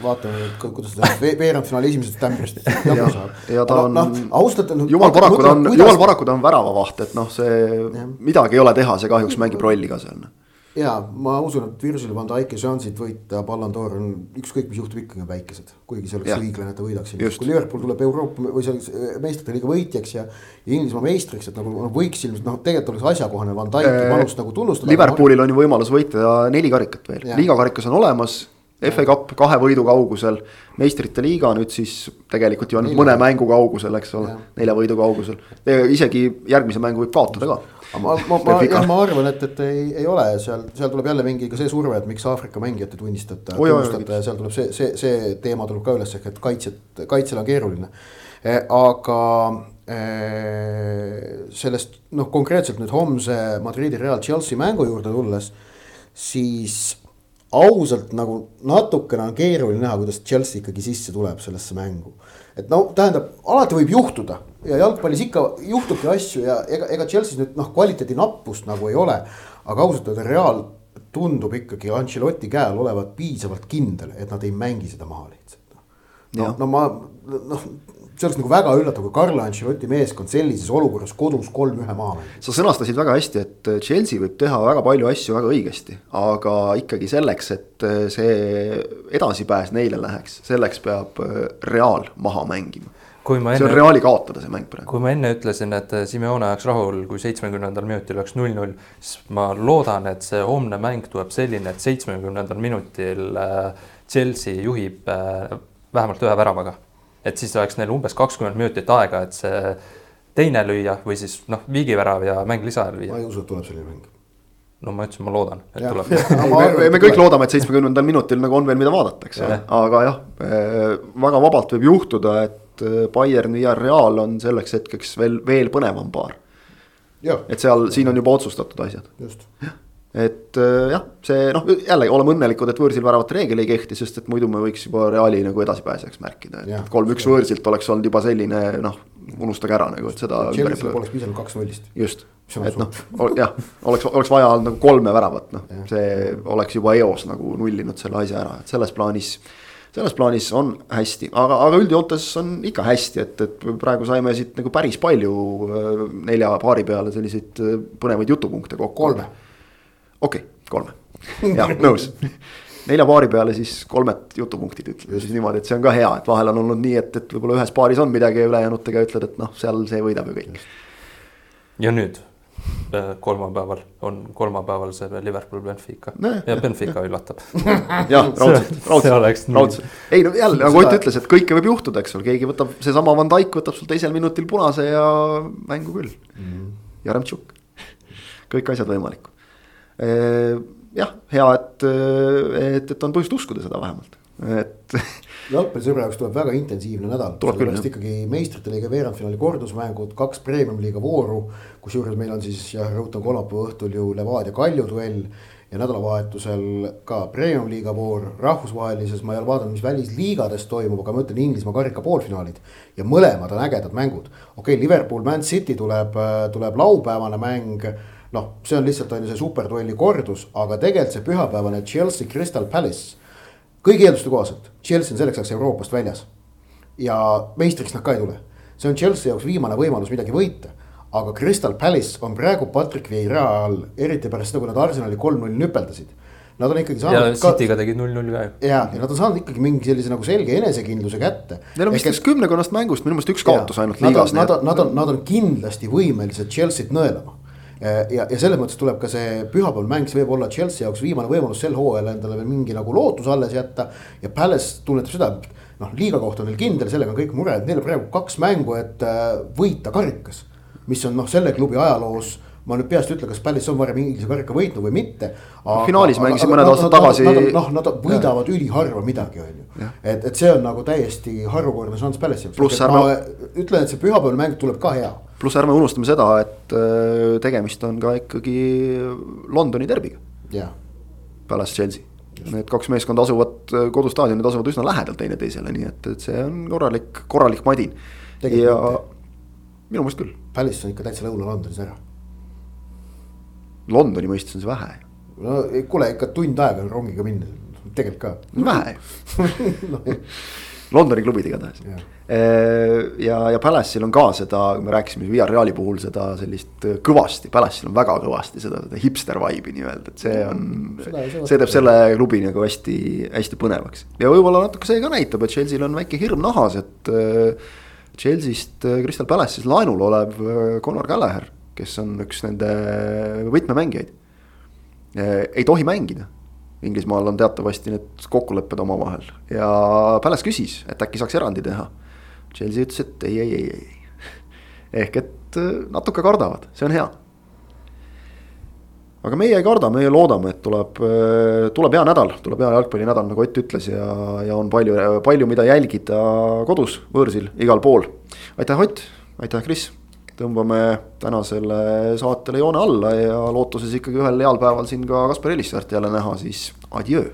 vaatame kuidas ta veerandfinaali esimesest septembrist jagu saab. ja ta on no,, ausalt öeldes. jumal paraku ta on, jumal paraku ta on väravavaht, et noh, see ja. midagi ei ole teha, see kahjuks mängib rolli ka seal noh ja ma usun, et Virgil van Dijk'i šansid võita Ballon d'Or on ükskõik, mis juhtub, ikkagi väikesed. kuigi see oleks õiglane, et ta võidaks. kui Liverpool tuleb Euroopa või see meistrite liiga võitjaks ja, ja Inglismaa meistriks, et nagu no, võiks ilmselt noh, tegelikult oleks asjakohane Van Dijk'i panust nagu tunnustada. Liverpoolil on ju võimalus võita neli karikat veel, liigakarikas on olemas FA Cup kahe võidu kaugusel, meistrite liiga nüüd siis tegelikult ju ainult mõne mängu kaugusel, eks ole, nelja võidu kaugusel. isegi järgmise mängu võib kaotada ka ma, ma, ma, jah, ma arvan, et, et ei, ei ole seal, seal tuleb jälle mingi ka see surve, et miks Aafrika mängijat ei tunnistata, tunnustata ja seal tuleb see, see, see teema tuleb ka üles, ehk et kaitset, kaitsel on keeruline. Eh, aga eh, sellest noh, konkreetselt nüüd homse Madridi Real Chelsea mängu juurde tulles, siis ausalt nagu natukene on keeruline näha, kuidas Chelsea ikkagi sisse tuleb sellesse mängu. et no tähendab, alati võib juhtuda ja jalgpallis ikka juhtubki asju ja ega, ega Chelsea's nüüd noh, kvaliteedi nappust nagu ei ole. aga ausalt öelda Real tundub ikkagi Ancelotti käel olevat piisavalt kindel, et nad ei mängi seda maha lihtsalt. no, no ma noh see oleks nagu väga üllatav, kui Carlo Ancelotti meeskond sellises olukorras kodus kolm-ühe maha mängib. sa sõnastasid väga hästi, et Chelsea võib teha väga palju asju väga õigesti, aga ikkagi selleks, et see edasipääs neile läheks, selleks peab Real maha mängima. Enne, see on Reali kaotada, see mäng praegu. kui ma enne ütlesin, et Simeone oleks rahul, kui seitsmekümnendal minutil oleks null-null, siis ma loodan, et see homne mäng tuleb selline, et seitsmekümnendal minutil Chelsea juhib vähemalt ühe väravaga et siis oleks neil umbes kakskümmend minutit aega, et see teine lüüa või siis noh, viigivärav ja mäng lisaajal viia. ma ei usu, et tuleb selline mäng. no ma ütlesin, ma loodan, et ja. tuleb me, me kõik loodame, et seitsmekümnendal minutil nagu on veel, mida vaadata, eks ole, aga jah, väga vabalt võib juhtuda, et eh, Bayern ja Real on selleks hetkeks veel, veel põnevam paar. et seal, siin on juba otsustatud asjad. just et äh, jah, see noh, jällegi oleme õnnelikud, et võõrsil väravate reegel ei kehti, sest et muidu me võiks juba Reali nagu edasipääsejaks märkida, et kolm-üks võõrsilt oleks olnud juba selline noh, unustage ära nagu, et seda. Poleks piisanud kaks nullist. just, et noh, jah, oleks, oleks vaja olnud nagu kolme väravat, noh, see oleks juba eos nagu nullinud selle asja ära, et selles plaanis selles plaanis on hästi, aga, aga üldjoontes on ikka hästi, et, et praegu saime siit nagu päris palju äh, nelja paari peale selliseid äh, põnevaid jutupunkte kokku. kolme. Okei okay,, kolme, jah, nõus. Nelja paari peale siis kolmed jutupunktid ütleme siis niimoodi, et see on ka hea, et vahel on olnud nii, et, et võib-olla ühes paaris on midagi ja ülejäänutega ütled, et noh, seal see võidab ju kõik. ja nüüd kolmapäeval on kolmapäeval see Liverpool Benfica. Nee, ja Benfica üllatab. jah, raudselt, raudselt, raudselt. ei no jälle nagu Ott ütles, et kõike võib juhtuda, eks ole, keegi võtab, seesama Van Dijk võtab sul teisel minutil punase ja mängu küll. Mm.. Jaremtšuk, kõik asjad võimalikud. Äh, jah, hea, et, äh, et, et on põhjust uskuda seda vähemalt, et. jalgpallisõbra jaoks tuleb väga intensiivne nädal, sellepärast ikkagi meistrite liiga veerandfinaali kordusmängud, kaks premium liiga vooru. kusjuures meil on siis jah, rõhutan kolmapäeva õhtul ju Levadia Kalju duell ja nädalavahetusel ka premium-liiga voor, rahvusvahelises, ma ei ole vaadanud, mis välisliigades toimub, aga ma ütlen Inglismaa karika poolfinaalid. ja mõlemad on ägedad mängud, okei okay,, Liverpool, Man City tuleb, tuleb laupäevane mäng noh, see on lihtsalt on ju see superduelli kordus, aga tegelikult see pühapäevane Chelsea Crystal Palace. Kõigi eelduste kohaselt, Chelsea on selleks ajaks Euroopast väljas. ja meistriks nad ka ei tule, see on Chelsea jaoks viimane võimalus midagi võita aga Crystal Palace on praegu Patrick Vieira all, eriti pärast seda, kui nad Arsenali kolm-null nüpeldasid. Nad on ikkagi saanud. ja City'ga tegid null-null ka ju. ja, ja nad on saanud ikkagi mingi sellise nagu selge enesekindluse kätte. Neil on vist üks kümnekonnast mängust minu meelest üks kaotus ainult liigas. Nad on, nad on, nad on kindlasti võimelised Chelsea't nõelama ja, ja selles mõttes tuleb ka see pühapäeval mäng, see võib olla Chelsea jaoks viimane võimalus sel hooajal endale veel mingi nagu lootus alles jätta. ja Palace tunnetab seda, noh, liiga koht on neil kindel, sellega on kõik mured, neil on praegu kaks mängu, et äh, võita karikas mis on noh, selle klubi ajaloos ma nüüd peast ei ütle, kas Palace on varem Inglise karika võitnud või mitte. finaalis mängisid mõned aastad tagasi. noh, nad võidavad üliharva midagi, on ju. et, et see on nagu täiesti harukordne šanss Palace'i jaoks. ärme. ütlen, et see pühapäevane mäng tuleb ka hea. pluss ärme unustame seda, et äh, tegemist on ka ikkagi Londoni derbiga. Palace Chelsea. Need kaks meeskonda asuvad, äh, kodustaadionid asuvad üsna lähedal teineteisele, nii et, et see on korralik, korralik madin. ja minu meelest küll. Palace on ikka täitsa Lõuna-Londonis ära. Londoni mõistes on see vähe. no kuule, ikka tund aega on rongiga minna, tegelikult ka. vähe no, Londoni klubid igatahes. ja, ja Palace'il on ka seda, me rääkisime Villarreali puhul seda sellist kõvasti, Palace'il on väga kõvasti seda, seda hipster vibe'i nii-öelda, et see on. see teeb selle klubi nagu hästi, hästi põnevaks ja võib-olla natuke see ka näitab, et Chelsea'l on väike hirm nahas, et Chelsea'st äh, Crystal Palace'is laenul olev äh, Connor Gallagher, kes on üks nende võtmemängijaid. Äh, ei tohi mängida, Inglismaal on teatavasti need kokkulepped omavahel ja Palace küsis, et äkki saaks erandi teha. Chelsea ütles, et ei, ei, ei, ei. ehk et natuke kardavad, see on hea aga meie ei karda, meie loodame, et tuleb, tuleb hea nädal, tuleb hea jalgpallinädal, nagu Ott ütles ja, ja on palju, palju, mida jälgida kodus, võõrsil, igal pool. aitäh, Ott, aitäh, Kris. Tõmbame tänasele saatele joone alla ja lootuses ikkagi ühel heal päeval siin ka Kaspar Elissaart jälle näha, siis adjöö